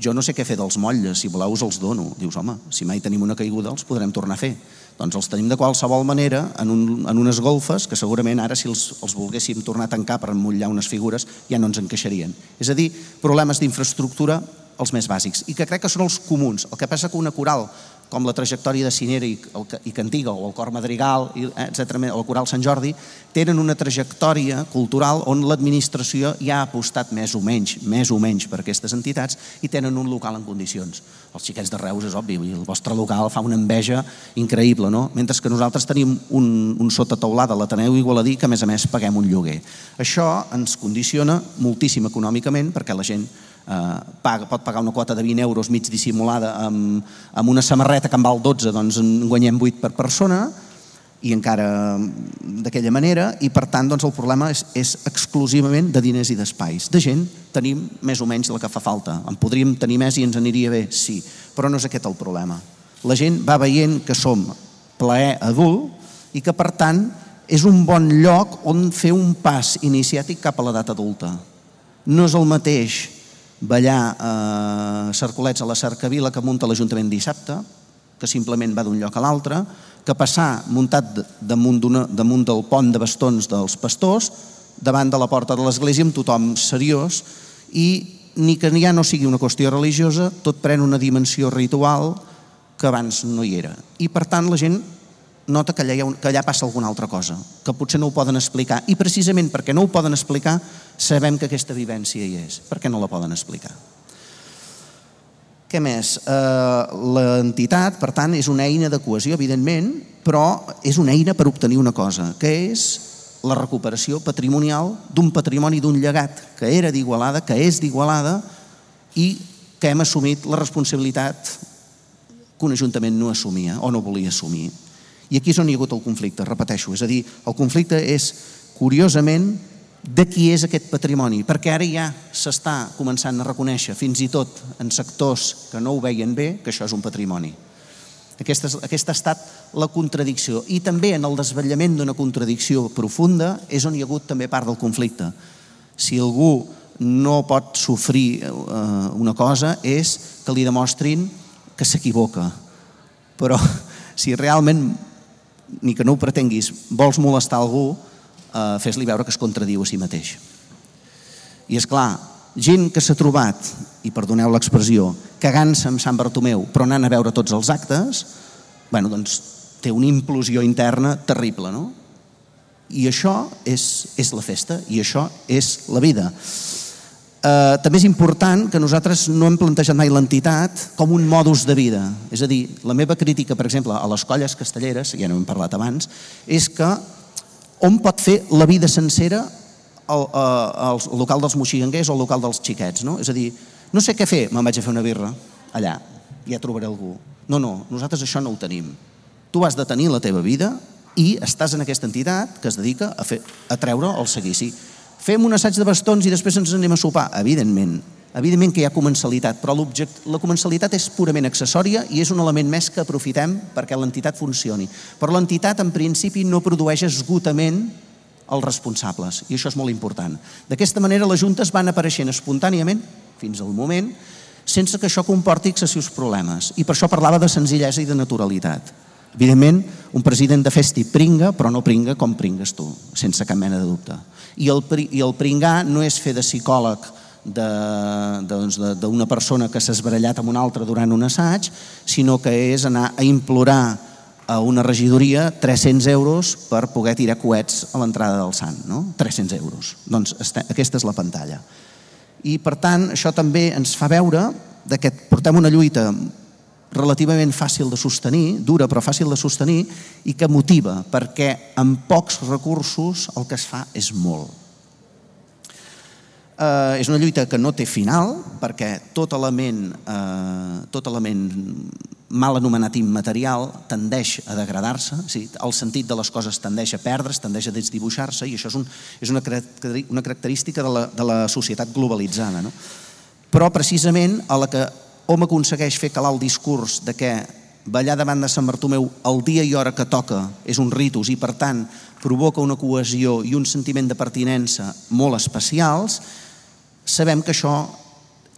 jo no sé què fer dels motlles, si voleu us els dono. Dius, home, si mai tenim una caiguda els podrem tornar a fer. Doncs els tenim de qualsevol manera en, un, en unes golfes que segurament ara si els, els volguéssim tornar a tancar per emmotlllar unes figures ja no ens encaixarien. És a dir, problemes d'infraestructura els més bàsics i que crec que són els comuns. El que passa que una coral com la trajectòria de Cinera i, el, i Cantiga o el Cor Madrigal, i, eh, etc., o el Coral Sant Jordi, tenen una trajectòria cultural on l'administració ja ha apostat més o menys, més o menys per aquestes entitats i tenen un local en condicions. Els xiquets de Reus és obvi, el vostre local fa una enveja increïble, no? Mentre que nosaltres tenim un, un sota teulada a l'Ateneu Igualadí que a més a més paguem un lloguer. Això ens condiciona moltíssim econòmicament perquè la gent paga, pot pagar una quota de 20 euros mig dissimulada amb, amb una samarreta que en val 12, doncs en guanyem 8 per persona i encara d'aquella manera i per tant doncs, el problema és, és exclusivament de diners i d'espais. De gent tenim més o menys la que fa falta. En podríem tenir més i ens aniria bé, sí, però no és aquest el problema. La gent va veient que som plaer adult i que per tant és un bon lloc on fer un pas iniciàtic cap a l'edat adulta. No és el mateix ballar a Cercolets a la Cercavila que munta l'Ajuntament dissabte, que simplement va d'un lloc a l'altre, que passar muntat damunt, damunt del pont de bastons dels pastors, davant de la porta de l'església amb tothom seriós i ni que ja no sigui una qüestió religiosa, tot pren una dimensió ritual que abans no hi era. I per tant la gent nota que allà, ha que allà passa alguna altra cosa, que potser no ho poden explicar. I precisament perquè no ho poden explicar, sabem que aquesta vivència hi és. Per què no la poden explicar? Què més? Eh, L'entitat, per tant, és una eina de cohesió, evidentment, però és una eina per obtenir una cosa, que és la recuperació patrimonial d'un patrimoni d'un llegat que era d'Igualada, que és d'Igualada i que hem assumit la responsabilitat que un ajuntament no assumia o no volia assumir. I aquí és on hi ha hagut el conflicte, repeteixo. És a dir, el conflicte és, curiosament, de qui és aquest patrimoni, perquè ara ja s'està començant a reconèixer, fins i tot en sectors que no ho veien bé, que això és un patrimoni. Aquesta, aquesta ha estat la contradicció. I també en el desvetllament d'una contradicció profunda és on hi ha hagut també part del conflicte. Si algú no pot sofrir eh, una cosa és que li demostrin que s'equivoca. Però si realment, ni que no ho pretenguis, vols molestar algú, eh, fes-li veure que es contradiu a si mateix. I és clar, gent que s'ha trobat, i perdoneu l'expressió, cagant-se amb Sant Bartomeu, però anant a veure tots els actes, bueno, doncs té una implosió interna terrible, no? I això és, és la festa, i això és la vida. Eh, també és important que nosaltres no hem plantejat mai l'entitat com un modus de vida. És a dir, la meva crítica, per exemple, a les colles castelleres, ja no hem parlat abans, és que on pot fer la vida sencera al, al local dels moxiganguers o al local dels xiquets, no? És a dir, no sé què fer, me'n vaig a fer una birra allà, ja trobaré algú. No, no, nosaltres això no ho tenim. Tu has de tenir la teva vida i estàs en aquesta entitat que es dedica a, fer, a treure el seguici. Fem un assaig de bastons i després ens anem a sopar? Evidentment. Evidentment que hi ha comensalitat, però la comensalitat és purament accessòria i és un element més que aprofitem perquè l'entitat funcioni. Però l'entitat, en principi, no produeix esgotament els responsables, i això és molt important. D'aquesta manera, les juntes van apareixent espontàniament, fins al moment, sense que això comporti excessius problemes. I per això parlava de senzillesa i de naturalitat. Evidentment, un president de festi pringa, però no pringa com pringues tu, sense cap mena de dubte. I el, i el pringar no és fer de psicòleg d'una doncs, persona que s'ha esbarallat amb una altra durant un assaig, sinó que és anar a implorar a una regidoria 300 euros per poder tirar coets a l'entrada del Sant. No? 300 euros. Doncs aquesta és la pantalla. I per tant, això també ens fa veure que portem una lluita relativament fàcil de sostenir, dura però fàcil de sostenir, i que motiva, perquè amb pocs recursos el que es fa és molt. Eh, és una lluita que no té final, perquè tot element, eh, tot element mal anomenat immaterial tendeix a degradar-se, sí, el sentit de les coses tendeix a perdre's, tendeix a desdibuixar-se i això és, un, és una, una característica de la, de la societat globalitzada. No? Però precisament a la que hom aconsegueix fer calar el discurs de que ballar davant de Sant Bartomeu el dia i hora que toca és un ritus i per tant provoca una cohesió i un sentiment de pertinença molt especials, sabem que això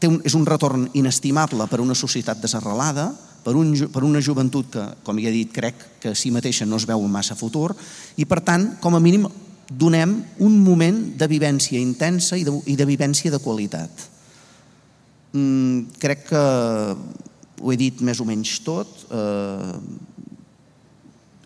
té un, és un retorn inestimable per a una societat desarrelada, per, un, per una joventut que, com ja he dit, crec que a si mateixa no es veu massa futur i, per tant, com a mínim, donem un moment de vivència intensa i de, i de vivència de qualitat. Mm, crec que ho he dit més o menys tot. Eh,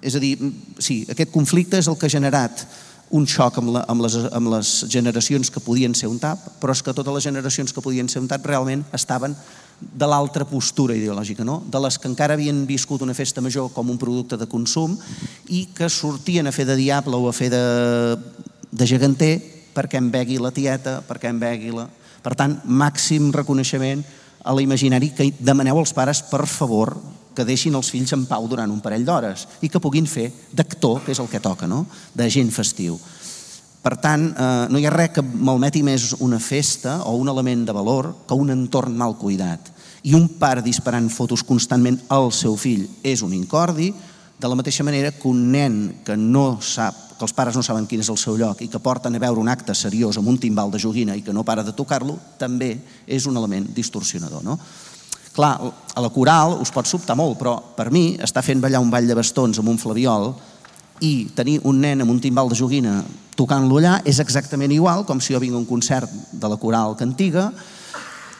és a dir, sí, aquest conflicte és el que ha generat un xoc amb, la, amb, les, amb les generacions que podien ser un tap, però és que totes les generacions que podien ser un tap realment estaven de l'altra postura ideològica, no? de les que encara havien viscut una festa major com un producte de consum i que sortien a fer de diable o a fer de, de geganter perquè em begui la tieta, perquè em begui la... Per tant, màxim reconeixement a l'imaginari que demaneu als pares, per favor, que deixin els fills en pau durant un parell d'hores i que puguin fer d'actor, que és el que toca, no? de gent festiu. Per tant, eh, no hi ha res que malmeti més una festa o un element de valor que un entorn mal cuidat. I un pare disparant fotos constantment al seu fill és un incordi, de la mateixa manera que un nen que no sap que els pares no saben quin és el seu lloc i que porten a veure un acte seriós amb un timbal de joguina i que no para de tocar-lo, també és un element distorsionador. No? Clar, a la coral us pot sobtar molt, però per mi està fent ballar un ball de bastons amb un flaviol i tenir un nen amb un timbal de joguina tocant-lo allà és exactament igual com si jo vinc a un concert de la coral cantiga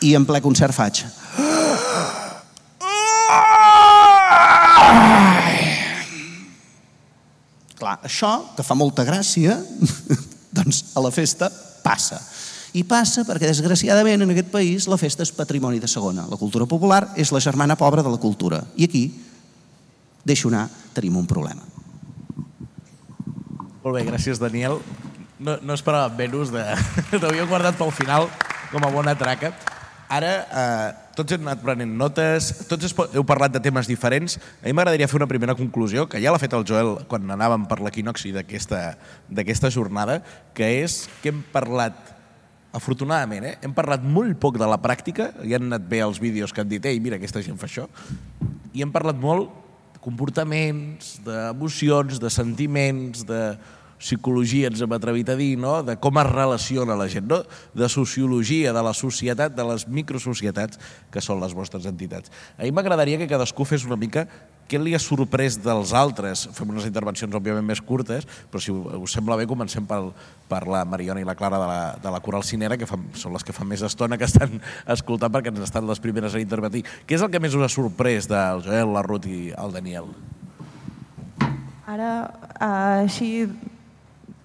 i en ple concert faig Clar, això, que fa molta gràcia, doncs a la festa passa. I passa perquè, desgraciadament, en aquest país la festa és patrimoni de segona. La cultura popular és la germana pobra de la cultura. I aquí, deixo anar, tenim un problema.
Molt bé, gràcies, Daniel. No, no esperava menys, de... t'havia guardat pel final com a bona traca. Ara, eh, tots hem anat prenent notes, tots heu parlat de temes diferents. A mi m'agradaria fer una primera conclusió, que ja l'ha fet el Joel quan anàvem per l'equinoxi d'aquesta jornada, que és que hem parlat, afortunadament, eh, hem parlat molt poc de la pràctica, ja han anat bé els vídeos que han dit, ei, mira, aquesta gent fa això, i hem parlat molt
comportaments, d'emocions, de sentiments, de psicologia, ens hem atrevit a dir, no? de com es relaciona la gent, no? de sociologia, de la societat, de les microsocietats que són les vostres entitats. A mi m'agradaria que cadascú fes una mica què li ha sorprès dels altres. Fem unes intervencions, òbviament, més curtes, però si us sembla bé, comencem pel, per la Mariona i la Clara de la, de la Coral Cinera, que fan, són les que fan més estona que estan escoltant perquè han estat les primeres a intervenir. Què és el que més us ha sorprès del Joel, la Ruth i el Daniel?
Ara, eh, així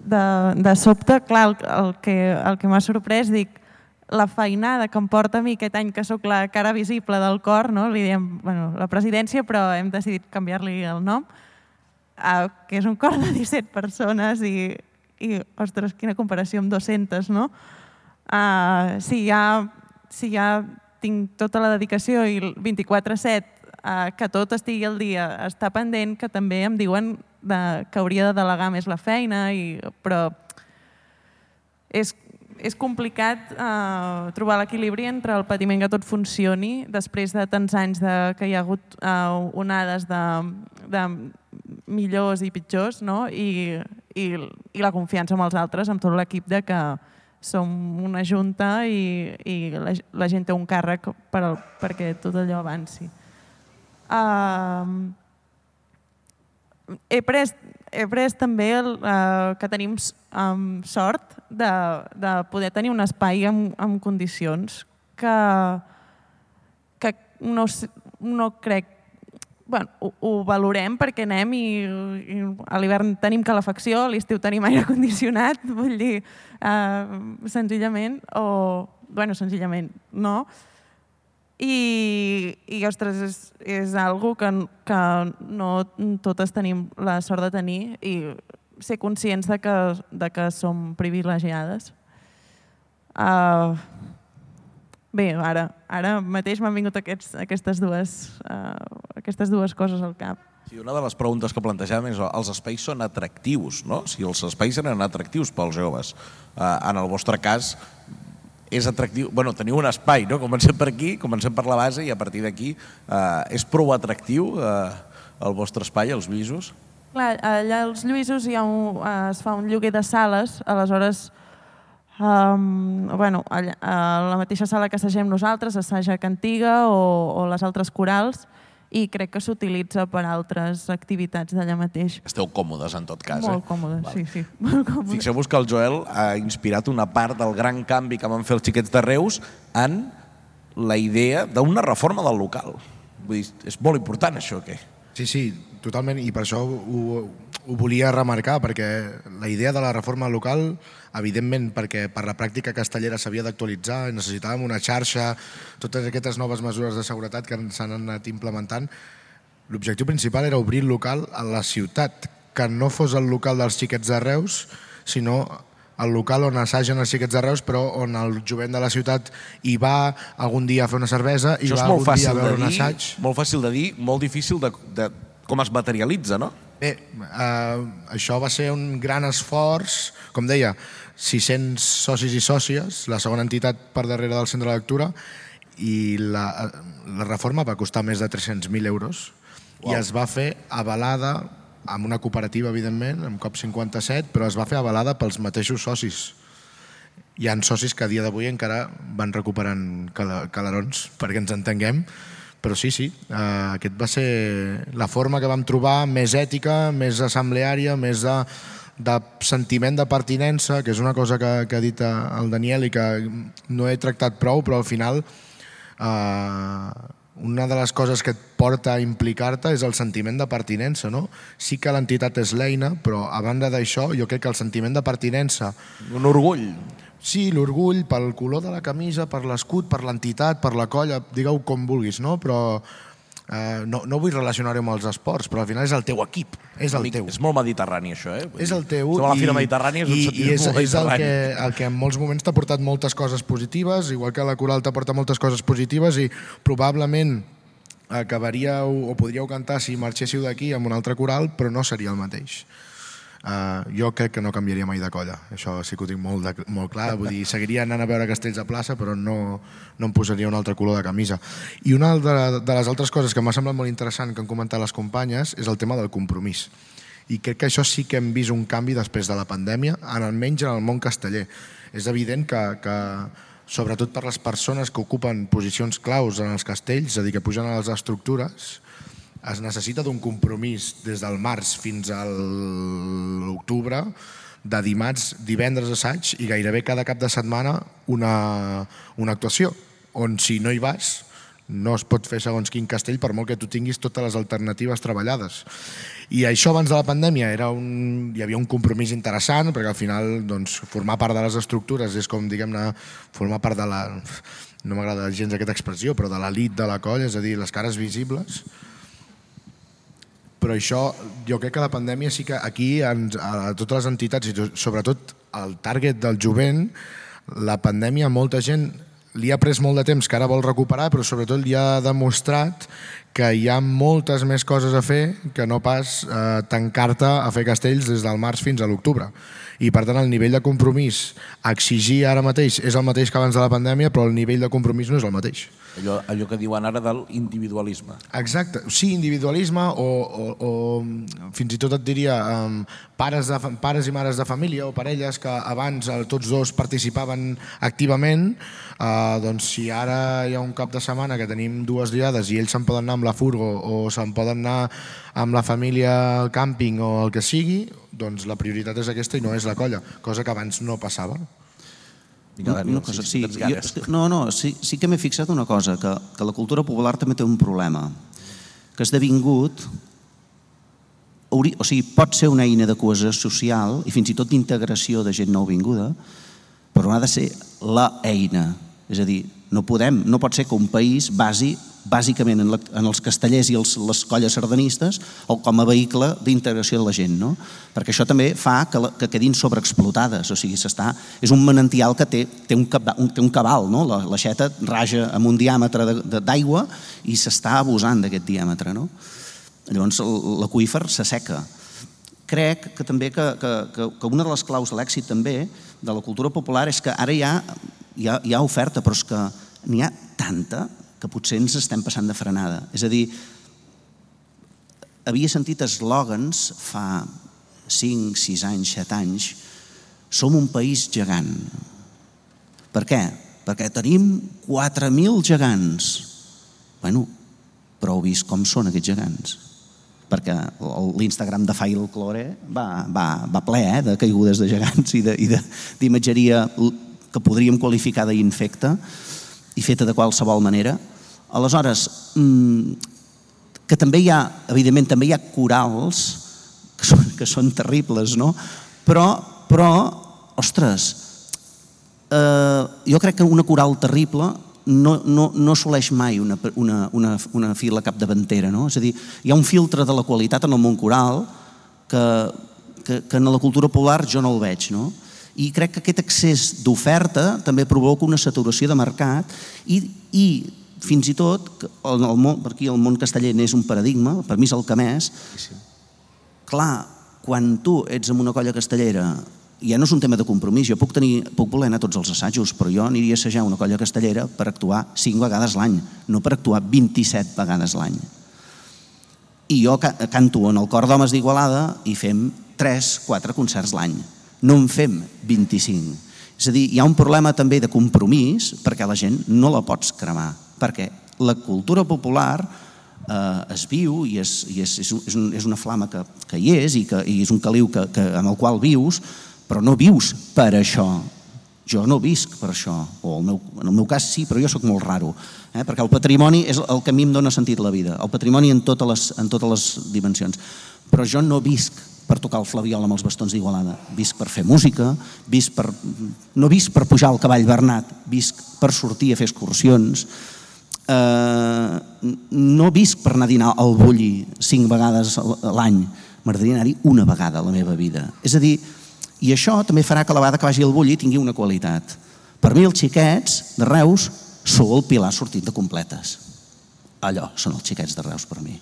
de, de sobte, clar, el, el que, el que m'ha sorprès, dic, la feinada que em porta a mi aquest any que sóc la cara visible del cor, no? li diem bueno, la presidència, però hem decidit canviar-li el nom, uh, que és un cor de 17 persones i, i ostres, quina comparació amb 200, no? Uh, si, ja, si ja tinc tota la dedicació i el 24-7, uh, que tot estigui al dia, està pendent, que també em diuen de, que hauria de delegar més la feina, i, però és, és complicat eh, trobar l'equilibri entre el patiment que tot funcioni després de tants anys de, que hi ha hagut eh, onades de, de millors i pitjors no? I, i, i la confiança amb els altres, amb tot l'equip de que som una junta i, i la, la gent té un càrrec per al, perquè tot allò avanci. Uh, he pres, he pres també el, uh, que tenim um, sort de, de poder tenir un espai amb, amb condicions que, que no, no crec bueno, ho, ho valorem perquè anem i, i a l'hivern tenim calefacció, a l'estiu tenim aire condicionat, vull dir, uh, senzillament, o, bueno, senzillament, no. I, i ostres, és, és algo que, que no totes tenim la sort de tenir i ser conscients de que, de que som privilegiades. Uh, bé, ara, ara mateix m'han vingut aquests, aquestes, dues, uh, aquestes dues coses al cap.
Sí, una de les preguntes que plantejàvem és els espais són atractius, no? Si els espais eren atractius pels joves. Uh, en el vostre cas, és atractiu... bueno, teniu un espai, no? Comencem per aquí, comencem per la base i a partir d'aquí uh, és prou atractiu uh, el vostre espai, els Lluïsos?
Clar, allà als Lluïsos hi ha un, eh, es fa un lloguer de sales, aleshores, um, bueno, allà, a la mateixa sala que assagem nosaltres, assaja Cantiga o, o les altres corals, i crec que s'utilitza per altres activitats d'allà mateix.
Esteu còmodes, en tot cas,
Molt
eh?
còmodes, sí, sí. Molt còmodes.
Fixeu-vos que el Joel ha inspirat una part del gran canvi que van fer els xiquets de Reus en la idea d'una reforma del local. Vull dir, és molt important això, o què?
Sí, sí, totalment, i per això ho, ho volia remarcar, perquè la idea de la reforma local, evidentment, perquè per la pràctica castellera s'havia d'actualitzar, i necessitàvem una xarxa, totes aquestes noves mesures de seguretat que s'han anat implementant, l'objectiu principal era obrir el local a la ciutat, que no fos el local dels xiquets de Reus, sinó el local on assagen els xiquets de Reus, però on el jovent de la ciutat hi va algun dia a fer una cervesa i va algun dia a veure un
dir,
assaig.
molt fàcil de dir, molt difícil de, de com es materialitza, no?
Bé, eh, això va ser un gran esforç, com deia, 600 socis i sòcies, la segona entitat per darrere del centre de lectura, i la, la reforma va costar més de 300.000 euros wow. i es va fer avalada amb una cooperativa, evidentment, amb COP 57, però es va fer avalada pels mateixos socis. Hi han socis que a dia d'avui encara van recuperant cala- calarons, perquè ens entenguem, però sí, sí, eh, aquest va ser la forma que vam trobar més ètica, més assembleària, més de, de sentiment de pertinença, que és una cosa que, que ha dit eh, el Daniel i que no he tractat prou, però al final eh, una de les coses que et porta a implicar-te és el sentiment de pertinença, no? Sí que l'entitat és l'eina, però a banda d'això, jo crec que el sentiment de pertinença...
Un orgull.
Sí, l'orgull pel color de la camisa, per l'escut, per l'entitat, per la colla, digueu com vulguis, no? Però eh, no, no vull relacionar-ho amb els esports, però al final és el teu equip, és el teu.
És molt mediterrani, això, eh? Vull
És el teu.
Som a la Fira Mediterrània, és un
i, és,
molt
és el, que, el que en molts moments t'ha portat moltes coses positives, igual que la coral t'aporta moltes coses positives i probablement acabaríeu o podríeu cantar si marxéssiu d'aquí amb un altre coral, però no seria el mateix. Uh, jo crec que no canviaria mai de colla, això sí que ho tinc molt, de, molt clar, vull dir, seguiria anant a veure castells a plaça, però no, no em posaria un altre color de camisa. I una de, de les altres coses que m'ha semblat molt interessant que han comentat les companyes és el tema del compromís. I crec que això sí que hem vist un canvi després de la pandèmia, en almenys en el món casteller. És evident que, que sobretot per les persones que ocupen posicions claus en els castells, és a dir, que pugen a les estructures, es necessita d'un compromís des del març fins a l'octubre de dimarts, divendres assaig i gairebé cada cap de setmana una, una actuació on si no hi vas no es pot fer segons quin castell per molt que tu tinguis totes les alternatives treballades. I això abans de la pandèmia era un, hi havia un compromís interessant perquè al final doncs, formar part de les estructures és com diguem-ne formar part de la no m'agrada gens aquesta expressió, però de l'elit de la colla, és a dir, les cares visibles, però això, jo crec que la pandèmia sí que aquí, ens, a totes les entitats i sobretot al target del jovent, la pandèmia molta gent li ha pres molt de temps que ara vol recuperar, però sobretot li ha demostrat que hi ha moltes més coses a fer que no pas eh, tancar-te a fer castells des del març fins a l'octubre. I per tant el nivell de compromís a exigir ara mateix és el mateix que abans de la pandèmia, però el nivell de compromís no és el mateix.
Allò, allò que diuen ara de l'individualisme.
Exacte, sí, individualisme o, o, o fins i tot et diria um, pares, de, pares i mares de família o parelles que abans tots dos participaven activament, uh, doncs si ara hi ha un cap de setmana que tenim dues diades i ells se'n poden anar amb la furgo o se'n poden anar amb la família al càmping o el que sigui, doncs la prioritat és aquesta i no és la colla, cosa que abans no passava.
Vinga, Daniel, una cosa, sí, jo, no, no, sí, sí que m'he fixat una cosa, que, que la cultura popular també té un problema, que ha esdevingut, o sigui, pot ser una eina de cohesió social i fins i tot d'integració de gent nouvinguda, però no ha de ser la eina. És a dir, no podem, no pot ser que un país basi bàsicament en, la, en els castellers i els, les colles sardanistes o com a vehicle d'integració de la gent, no? perquè això també fa que, la, que quedin sobreexplotades, o sigui, s'està, és un manantial que té, té, un, un, té un cabal, no? la, la xeta raja amb un diàmetre d'aigua i s'està abusant d'aquest diàmetre. No? Llavors l'aqüífer s'asseca. Crec que també que, que, que, que una de les claus de l'èxit també de la cultura popular és que ara hi ha, hi ha, hi ha oferta, però és que n'hi ha tanta que potser ens estem passant de frenada. És a dir, havia sentit eslògans fa 5, 6 anys, 7 anys, som un país gegant. Per què? Perquè tenim 4.000 gegants. Bueno, però heu vist com són aquests gegants. Perquè l'Instagram de Fail Clore va, va, va ple eh, de caigudes de gegants i d'imatgeria que podríem qualificar d'infecta i feta de qualsevol manera. Aleshores, mm, que també hi ha, evidentment, també hi ha corals que són, que són terribles, no? Però, però ostres, eh, jo crec que una coral terrible no, no, no assoleix mai una, una, una, una fila capdavantera, no? És a dir, hi ha un filtre de la qualitat en el món coral que, que, que en la cultura polar jo no el veig, no? I crec que aquest excés d'oferta també provoca una saturació de mercat i, i fins i tot, el, el món, per aquí el món casteller és un paradigma, per mi és el que més, sí. clar, quan tu ets en una colla castellera ja no és un tema de compromís, jo puc, tenir, puc voler anar a tots els assajos, però jo aniria a assajar una colla castellera per actuar 5 vegades l'any, no per actuar 27 vegades l'any. I jo canto en el cor d'homes d'Igualada i fem 3-4 concerts l'any, no en fem 25. És a dir, hi ha un problema també de compromís perquè la gent no la pots cremar perquè la cultura popular eh, es viu i, és, i és, és, un, és una flama que, que hi és i, que, i és un caliu que, que, amb el qual vius, però no vius per això. Jo no visc per això, o el meu, en el meu cas sí, però jo sóc molt raro, eh? perquè el patrimoni és el que a mi em dona sentit la vida, el patrimoni en totes les, en totes les dimensions. Però jo no visc per tocar el flaviol amb els bastons d'Igualada. Visc per fer música, visc per, no visc per pujar al cavall Bernat, visc per sortir a fer excursions, eh, no visc per anar a dinar al Bulli cinc vegades l'any, m'agradaria anar-hi una vegada a la meva vida. És a dir, i això també farà que la vegada que vagi al Bulli tingui una qualitat. Per mi els xiquets de Reus sou el pilar sortint de completes. Allò són els xiquets de Reus per mi.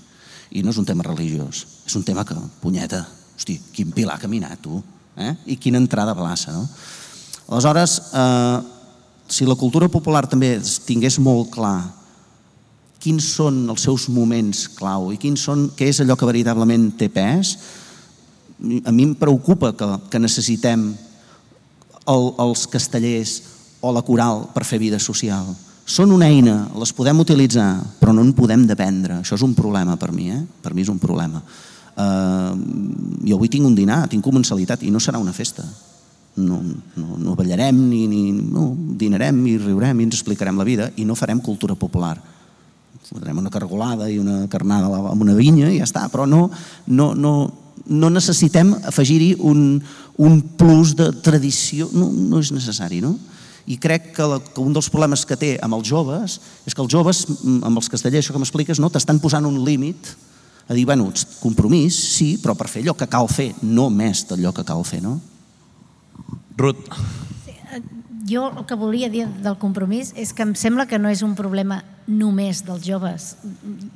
I no és un tema religiós, és un tema que, punyeta, Hosti, quin pilar ha caminat, tu. Eh? I quina entrada plaça, no? Aleshores, eh, si la cultura popular també tingués molt clar quins són els seus moments clau i quins són, què és allò que veritablement té pes, a mi em preocupa que, que necessitem el, els castellers o la coral per fer vida social. Són una eina, les podem utilitzar, però no en podem dependre. Això és un problema per mi, eh? per mi és un problema. Uh, jo avui tinc un dinar, tinc comensalitat i no serà una festa. No, no, no ballarem, ni, ni, no, dinarem i riurem i ens explicarem la vida i no farem cultura popular. Fotrem una cargolada i una carnada amb una vinya i ja està, però no, no, no, no necessitem afegir-hi un, un plus de tradició, no, no és necessari, no? I crec que, la, que un dels problemes que té amb els joves és que els joves, amb els castellers, això que m'expliques, no, t'estan posant un límit a dir, bueno, compromís, sí, però per fer allò que cal fer, no més d'allò que cal fer, no?
Ruth.
Jo el que volia dir del compromís és que em sembla que no és un problema només dels joves.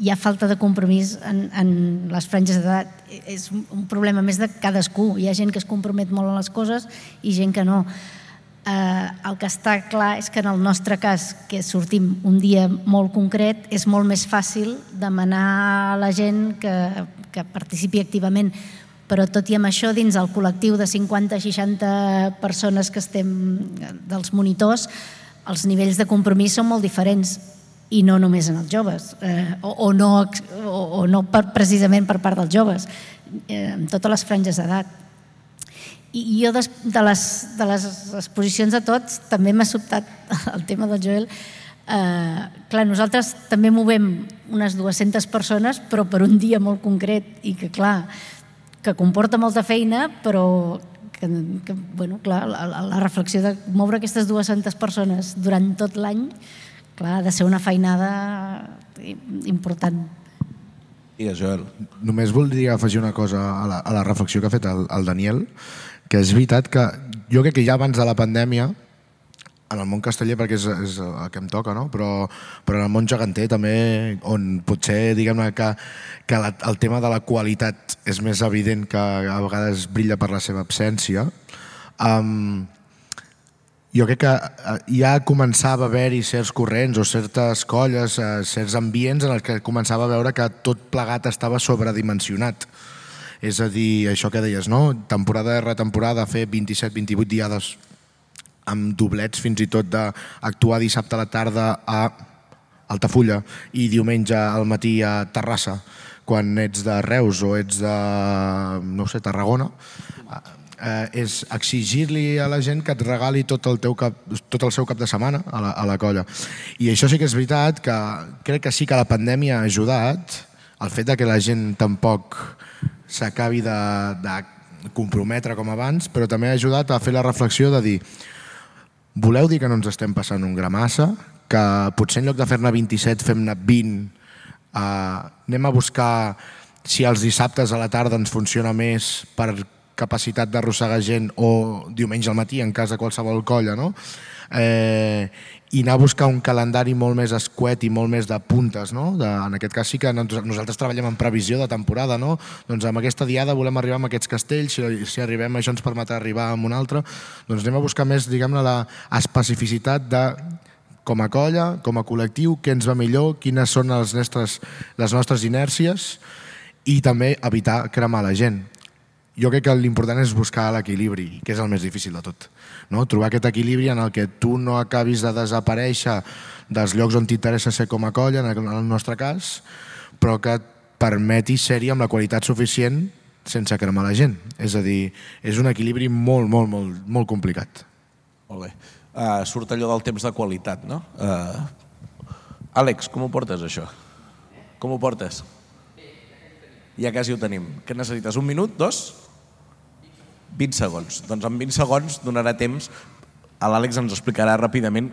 Hi ha falta de compromís en, en les franges d'edat. És un problema més de cadascú. Hi ha gent que es compromet molt a les coses i gent que no. Eh, el que està clar és que en el nostre cas, que sortim un dia molt concret, és molt més fàcil demanar a la gent que, que participi activament però tot i amb això, dins el col·lectiu de 50-60 persones que estem dels monitors, els nivells de compromís són molt diferents i no només en els joves, eh, o, o no, o, o no per, precisament per part dels joves, eh, en totes les franges d'edat. I jo des, de, les, de les exposicions de tots també m'ha sobtat el tema del Joel. Eh, clar, nosaltres també movem unes 200 persones, però per un dia molt concret i que, clar, que comporta molta feina, però que, que bueno, clar, la, la reflexió de moure aquestes 200 persones durant tot l'any, clar, ha de ser una feinada important.
Digues, Joel.
Només voldria afegir una cosa a la, a la reflexió que ha fet el, el Daniel, que és veritat que jo crec que ja abans de la pandèmia en el món casteller perquè és, és el que em toca, no? però, però en el món geganter també, on potser diguem-ne que, que la, el tema de la qualitat és més evident que a vegades brilla per la seva absència, um, jo crec que eh, ja començava a haver-hi certs corrents o certes colles, eh, certs ambients en els que començava a veure que tot plegat estava sobredimensionat. És a dir, això que deies, no? Temporada rere temporada, fer 27-28 diades amb doblets fins i tot d'actuar dissabte a la tarda a Altafulla i diumenge al matí a Terrassa quan ets de Reus o ets de, no sé, Tarragona eh, és exigir-li a la gent que et regali tot el, teu cap, tot el seu cap de setmana a la, a la colla. I això sí que és veritat que crec que sí que la pandèmia ha ajudat el fet de que la gent tampoc s'acabi de, de comprometre com abans, però també ha ajudat a fer la reflexió de dir Voleu dir que no ens estem passant un gramassa? Que potser en lloc de fer-ne 27 fem-ne 20? Uh, anem a buscar si els dissabtes a la tarda ens funciona més per capacitat d'arrossegar gent o diumenge al matí en cas de qualsevol colla, no? Eh, i anar a buscar un calendari molt més escuet i molt més de puntes, no? De, en aquest cas sí que nosaltres treballem en previsió de temporada, no? Doncs amb aquesta diada volem arribar a aquests castells, si, si arribem això ens permetrà arribar a un altre, doncs anem a buscar més, diguem-ne, la especificitat de com a colla, com a col·lectiu, què ens va millor, quines són les nostres, les nostres inèrcies i també evitar cremar la gent jo crec que l'important és buscar l'equilibri, que és el més difícil de tot. No? Trobar aquest equilibri en el que tu no acabis de desaparèixer dels llocs on t'interessa ser com a colla, en el nostre cas, però que et permeti ser-hi amb la qualitat suficient sense cremar la gent. És a dir, és un equilibri molt, molt, molt, molt complicat.
Molt bé. Uh, surt allò del temps de qualitat, no? Uh, Àlex, com ho portes, això? Com ho portes? Ja quasi ho tenim. Què necessites? Un minut? Dos? 20 segons. Doncs en 20 segons donarà temps a l'Àlex ens explicarà ràpidament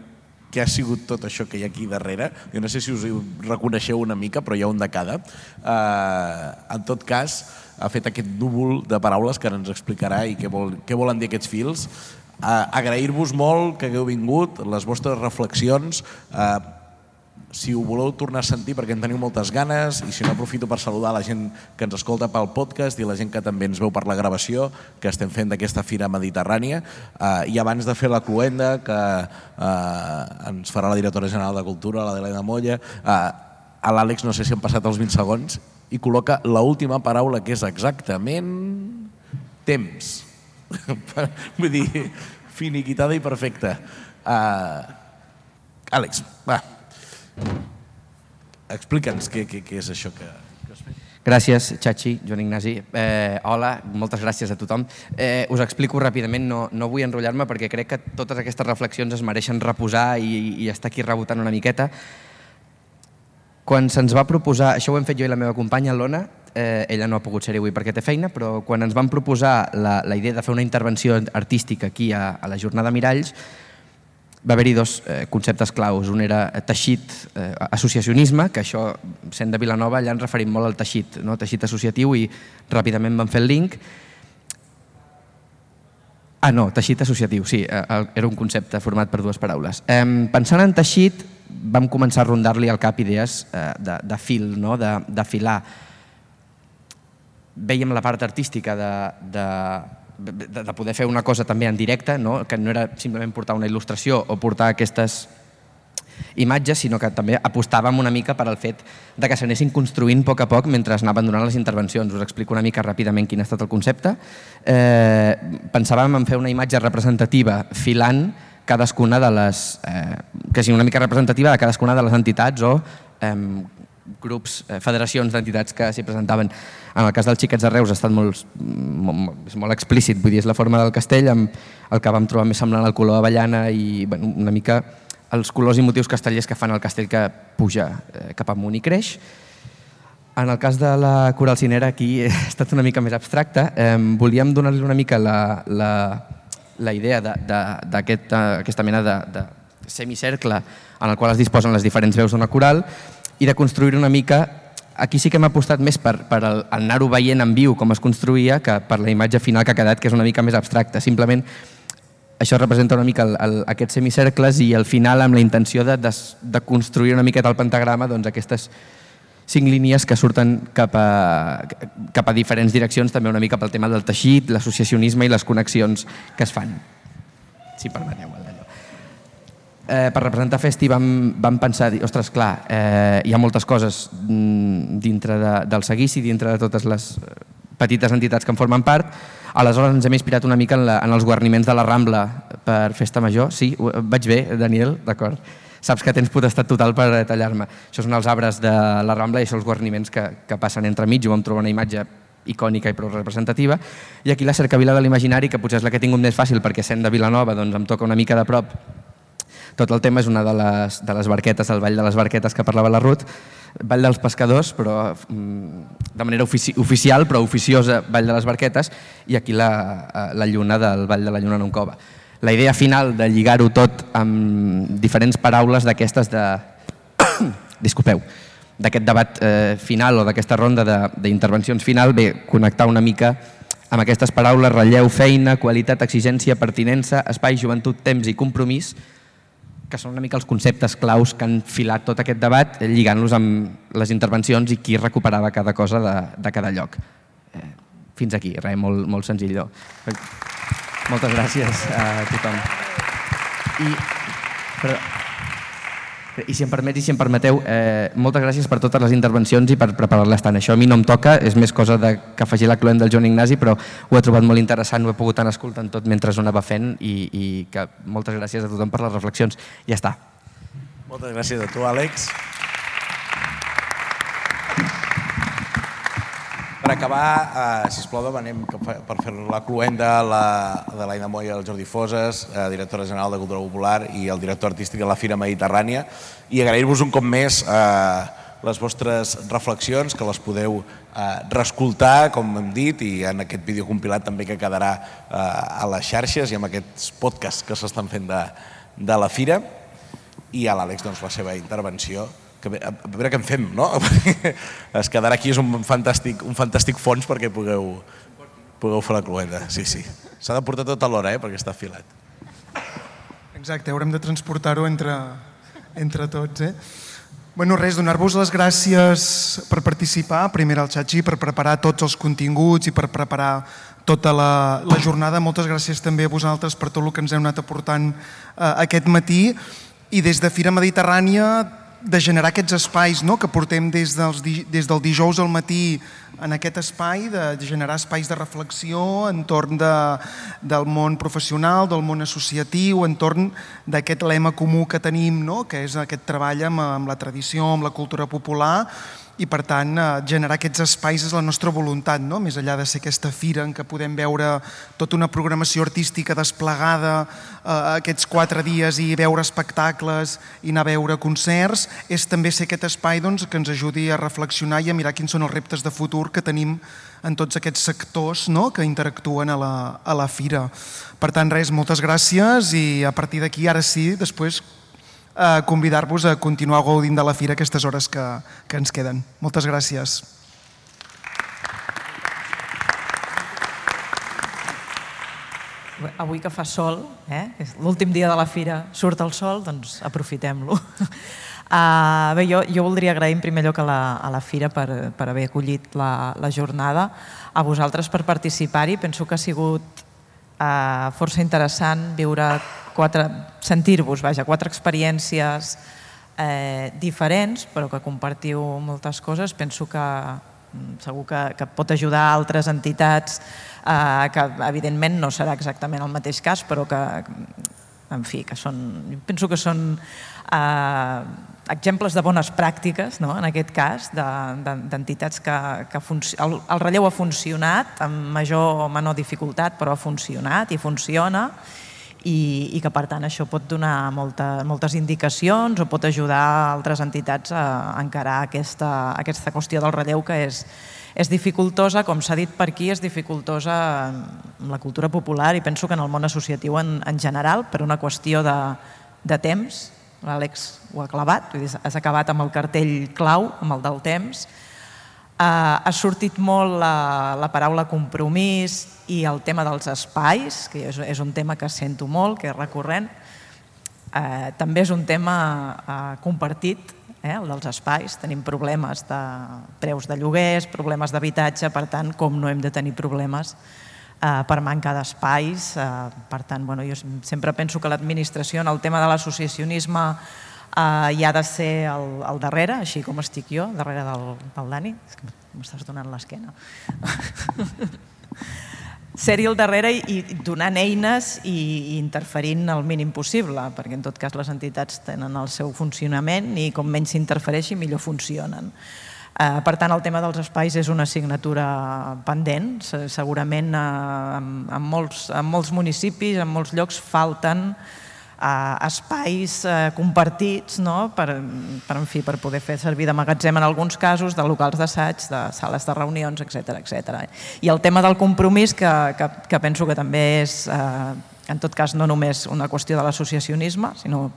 què ha sigut tot això que hi ha aquí darrere. Jo no sé si us reconeixeu una mica, però hi ha un de cada. Uh, en tot cas, ha fet aquest núvol de paraules que ens explicarà i què, vol, què volen dir aquests fils. Uh, Agrair-vos molt que hagueu vingut, les vostres reflexions. Uh,
si ho voleu tornar a sentir perquè en teniu moltes ganes i si no aprofito per saludar la gent que ens escolta pel podcast i la gent que també ens veu per la gravació que estem fent d'aquesta Fira Mediterrània. Uh, i abans de fer la cluenda que uh, ens farà la directora general de Cultura, la Helena Molla uh, a l'Àlex no sé si han passat els 20 segons i col·loca la última paraula que és exactament temps. Vull dir finiquitada i perfecta. Uh, Àlex, va explica'ns què, què, què és això que, que has fet
Gràcies, Chachi, Joan Ignasi. Eh, hola, moltes gràcies a tothom. Eh, us explico ràpidament, no, no vull enrotllar-me perquè crec que totes aquestes reflexions es mereixen reposar i, i estar aquí rebotant una miqueta. Quan se'ns va proposar, això ho hem fet jo i la meva companya, l'Ona, eh, ella no ha pogut ser-hi avui perquè té feina, però quan ens van proposar la, la idea de fer una intervenció artística aquí a, a la jornada Miralls, va haver-hi dos eh, conceptes claus. Un era teixit, eh, associacionisme, que això, sent de Vilanova, allà ens referim molt al teixit, no? teixit associatiu, i ràpidament vam fer el link. Ah, no, teixit associatiu, sí, eh, era un concepte format per dues paraules. Eh, pensant en teixit, vam començar a rondar-li al cap idees eh, de, de fil, no? de, de filar. Vèiem la part artística de, de, de, de poder fer una cosa també en directe, no? que no era simplement portar una il·lustració o portar aquestes imatges, sinó que també apostàvem una mica per al fet de que s'anessin construint a poc a poc mentre anaven donant les intervencions. Us explico una mica ràpidament quin ha estat el concepte. Eh, pensàvem en fer una imatge representativa filant cadascuna de les... Eh, que sigui una mica representativa de cadascuna de les entitats o eh, grups, eh, federacions d'entitats que s'hi presentaven. En el cas dels xiquets de Reus ha estat molt, molt, és molt explícit, vull dir, és la forma del castell amb el que vam trobar més semblant al color avellana i bueno, una mica els colors i motius castellers que fan el castell que puja eh, cap amunt i creix. En el cas de la coral cinera aquí ha estat una mica més abstracta. Eh, volíem donar-li una mica la, la, la idea d'aquesta aquest, mena de, de semicercle en el qual es disposen les diferents veus d'una coral i de construir una mica aquí sí que hem apostat més per, per anar-ho veient en viu com es construïa que per la imatge final que ha quedat, que és una mica més abstracta. Simplement això representa una mica el, el, aquests semicercles i al final amb la intenció de, de, de construir una miqueta el pentagrama doncs aquestes cinc línies que surten cap a, cap a diferents direccions, també una mica pel tema del teixit, l'associacionisme i les connexions que es fan. Si permeteu. Eh, per representar Festi vam, vam pensar, ostres, clar, eh, hi ha moltes coses mm, dintre de, del seguici, dintre de totes les petites entitats que en formen part, aleshores ens hem inspirat una mica en, la, en els guarniments de la Rambla per Festa Major. Sí, vaig bé, Daniel? D'acord saps que tens potestat total per tallar-me. Això són els arbres de la Rambla i són els guarniments que, que passen entre mig, ho vam trobar una imatge icònica i prou representativa. I aquí la cercavila de l'imaginari, que potser és la que he tingut més fàcil perquè sent de Vilanova doncs em toca una mica de prop tot el tema és una de les, de les barquetes, el Vall de les Barquetes que parlava la Ruth, Vall dels Pescadors, però mm, de manera ofici oficial, però oficiosa, Vall de les Barquetes, i aquí la, eh, la lluna del Vall de la Lluna Noncova. La idea final de lligar-ho tot amb diferents paraules d'aquestes de... Disculpeu, d'aquest debat eh, final o d'aquesta ronda d'intervencions final, bé, connectar una mica amb aquestes paraules relleu, feina, qualitat, exigència, pertinença, espai, joventut, temps i compromís, que són una mica els conceptes claus que han filat tot aquest debat, eh, lligant-los amb les intervencions i qui recuperava cada cosa de, de cada lloc. Eh, fins aquí, res, molt, molt senzill. Moltes gràcies a tothom. I, però, i si em permet i si em permeteu, eh, moltes gràcies per totes les intervencions i per preparar-les tant. Això a mi no em toca, és més cosa de que afegir la cluent del Joan Ignasi, però ho he trobat molt interessant, ho he pogut anar escoltant tot mentre ho anava fent i, i que moltes gràcies a tothom per les reflexions. Ja està.
Moltes gràcies a tu, Àlex. Per acabar, eh, sisplau, demanem que per fer la cluenda la, de l'Aina Moll i el Jordi Foses, eh, directora general de Cultura Popular i el director artístic de la Fira Mediterrània, i agrair-vos un cop més eh, les vostres reflexions, que les podeu eh, reescoltar, com hem dit, i en aquest vídeo compilat també que quedarà eh, a les xarxes i amb aquests podcasts que s'estan fent de, de la Fira, i a l'Àlex doncs, la seva intervenció que a veure què en fem, no? es quedarà aquí, és un fantàstic, un fantàstic fons perquè pugueu, pugueu fer la cluenda. Sí, sí. S'ha de portar tot alhora, eh, perquè està afilat.
Exacte, haurem de transportar-ho entre, entre tots. Eh? Bueno, res, donar-vos les gràcies per participar, primer al Xachi, per preparar tots els continguts i per preparar tota la, la jornada. Moltes gràcies també a vosaltres per tot el que ens heu anat aportant eh, aquest matí. I des de Fira Mediterrània de generar aquests espais no? que portem des, dels, des del dijous al matí en aquest espai, de generar espais de reflexió entorn de, del món professional, del món associatiu, entorn d'aquest lema comú que tenim, no? que és aquest treball amb, amb la tradició, amb la cultura popular, i per tant eh, generar aquests espais és la nostra voluntat, no? més enllà de ser aquesta fira en què podem veure tota una programació artística desplegada eh, aquests quatre dies i veure espectacles i anar a veure concerts, és també ser aquest espai doncs, que ens ajudi a reflexionar i a mirar quins són els reptes de futur que tenim en tots aquests sectors no? que interactuen a la, a la fira. Per tant, res, moltes gràcies i a partir d'aquí, ara sí, després eh, convidar-vos a continuar gaudint de la fira aquestes hores que, que ens queden. Moltes gràcies.
Avui que fa sol, eh? és l'últim dia de la fira, surt el sol, doncs aprofitem-lo. Uh, bé, jo, jo voldria agrair en primer lloc a la, a la fira per, per haver acollit la, la jornada, a vosaltres per participar-hi. Penso que ha sigut uh, força interessant viure quatre, sentir-vos, vaja, quatre experiències eh, diferents, però que compartiu moltes coses. Penso que mm, segur que, que pot ajudar altres entitats eh, que evidentment no serà exactament el mateix cas, però que, en fi, que són, penso que són eh, exemples de bones pràctiques, no? en aquest cas, d'entitats de, d'entitats que, que el, el relleu ha funcionat amb major o menor dificultat, però ha funcionat i funciona, i, i que per tant això pot donar molta, moltes indicacions o pot ajudar altres entitats a encarar aquesta, aquesta qüestió del relleu que és, és dificultosa, com s'ha dit per aquí, és dificultosa en la cultura popular i penso que en el món associatiu en, en general, per una qüestió de, de temps, l'Àlex ho ha clavat, has acabat amb el cartell clau, amb el del temps, Uh, ha sortit molt la, la paraula compromís i el tema dels espais, que és, és un tema que sento molt, que és recurrent. Uh, també és un tema uh, compartit, eh, el dels espais. Tenim problemes de preus de lloguers, problemes d'habitatge, per tant, com no hem de tenir problemes uh, per manca d'espais. Uh, per tant, bueno, jo sempre penso que l'administració en el tema de l'associacionisme Uh, hi ha de ser el, el darrere, així com estic jo, darrere del, del Dani. És que m'estàs donant l'esquena. Ser-hi al darrere i, donant eines i interferint el mínim possible, perquè en tot cas les entitats tenen el seu funcionament i com menys s'interfereixi millor funcionen. Uh, per tant, el tema dels espais és una assignatura pendent. Segurament uh, en, en, molts, en molts municipis, en molts llocs, falten uh, espais uh, compartits no? per, per, en fi, per poder fer servir de magatzem en alguns casos, de locals d'assaig, de sales de reunions, etc etc. I el tema del compromís, que, que, que penso que també és, uh, en tot cas, no només una qüestió de l'associacionisme, sinó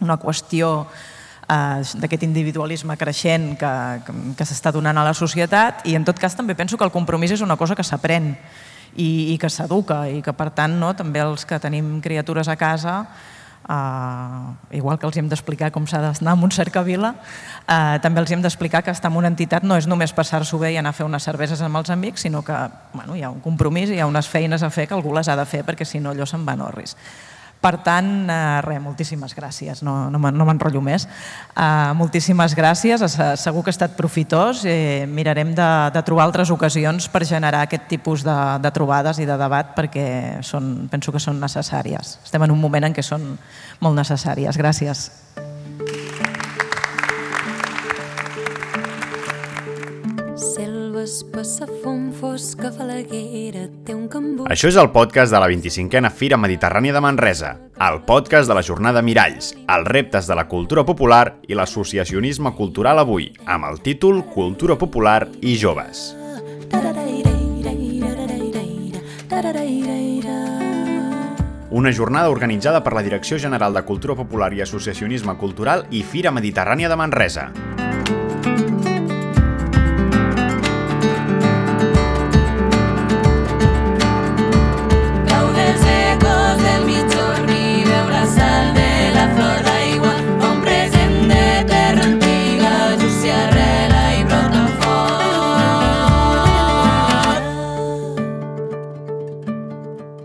una qüestió eh, d'aquest individualisme creixent que, que, que s'està donant a la societat i en tot cas també penso que el compromís és una cosa que s'aprèn i, i que s'educa i que per tant no, també els que tenim criatures a casa eh, igual que els hem d'explicar com s'ha d'anar a Montcercavila eh, també els hem d'explicar que estar en una entitat no és només passar-s'ho bé i anar a fer unes cerveses amb els amics sinó que bueno, hi ha un compromís hi ha unes feines a fer que algú les ha de fer perquè si no allò se'n va a Norris per tant, eh, res, moltíssimes gràcies, no, no, no m'enrotllo més. Eh, moltíssimes gràcies, segur que ha estat profitós. Eh, mirarem de, de trobar altres ocasions per generar aquest tipus de, de trobades i de debat perquè són, penso que són necessàries. Estem en un moment en què són molt necessàries. Gràcies.
Selva espessa, fum fosca, falaguera, té un cambut...
Això és el podcast de la 25a Fira Mediterrània de Manresa, el podcast de la jornada Miralls, els reptes de la cultura popular i l'associacionisme cultural avui, amb el títol Cultura Popular i Joves. Una jornada organitzada per la Direcció General de Cultura Popular i Associacionisme Cultural i Fira Mediterrània de Manresa. let me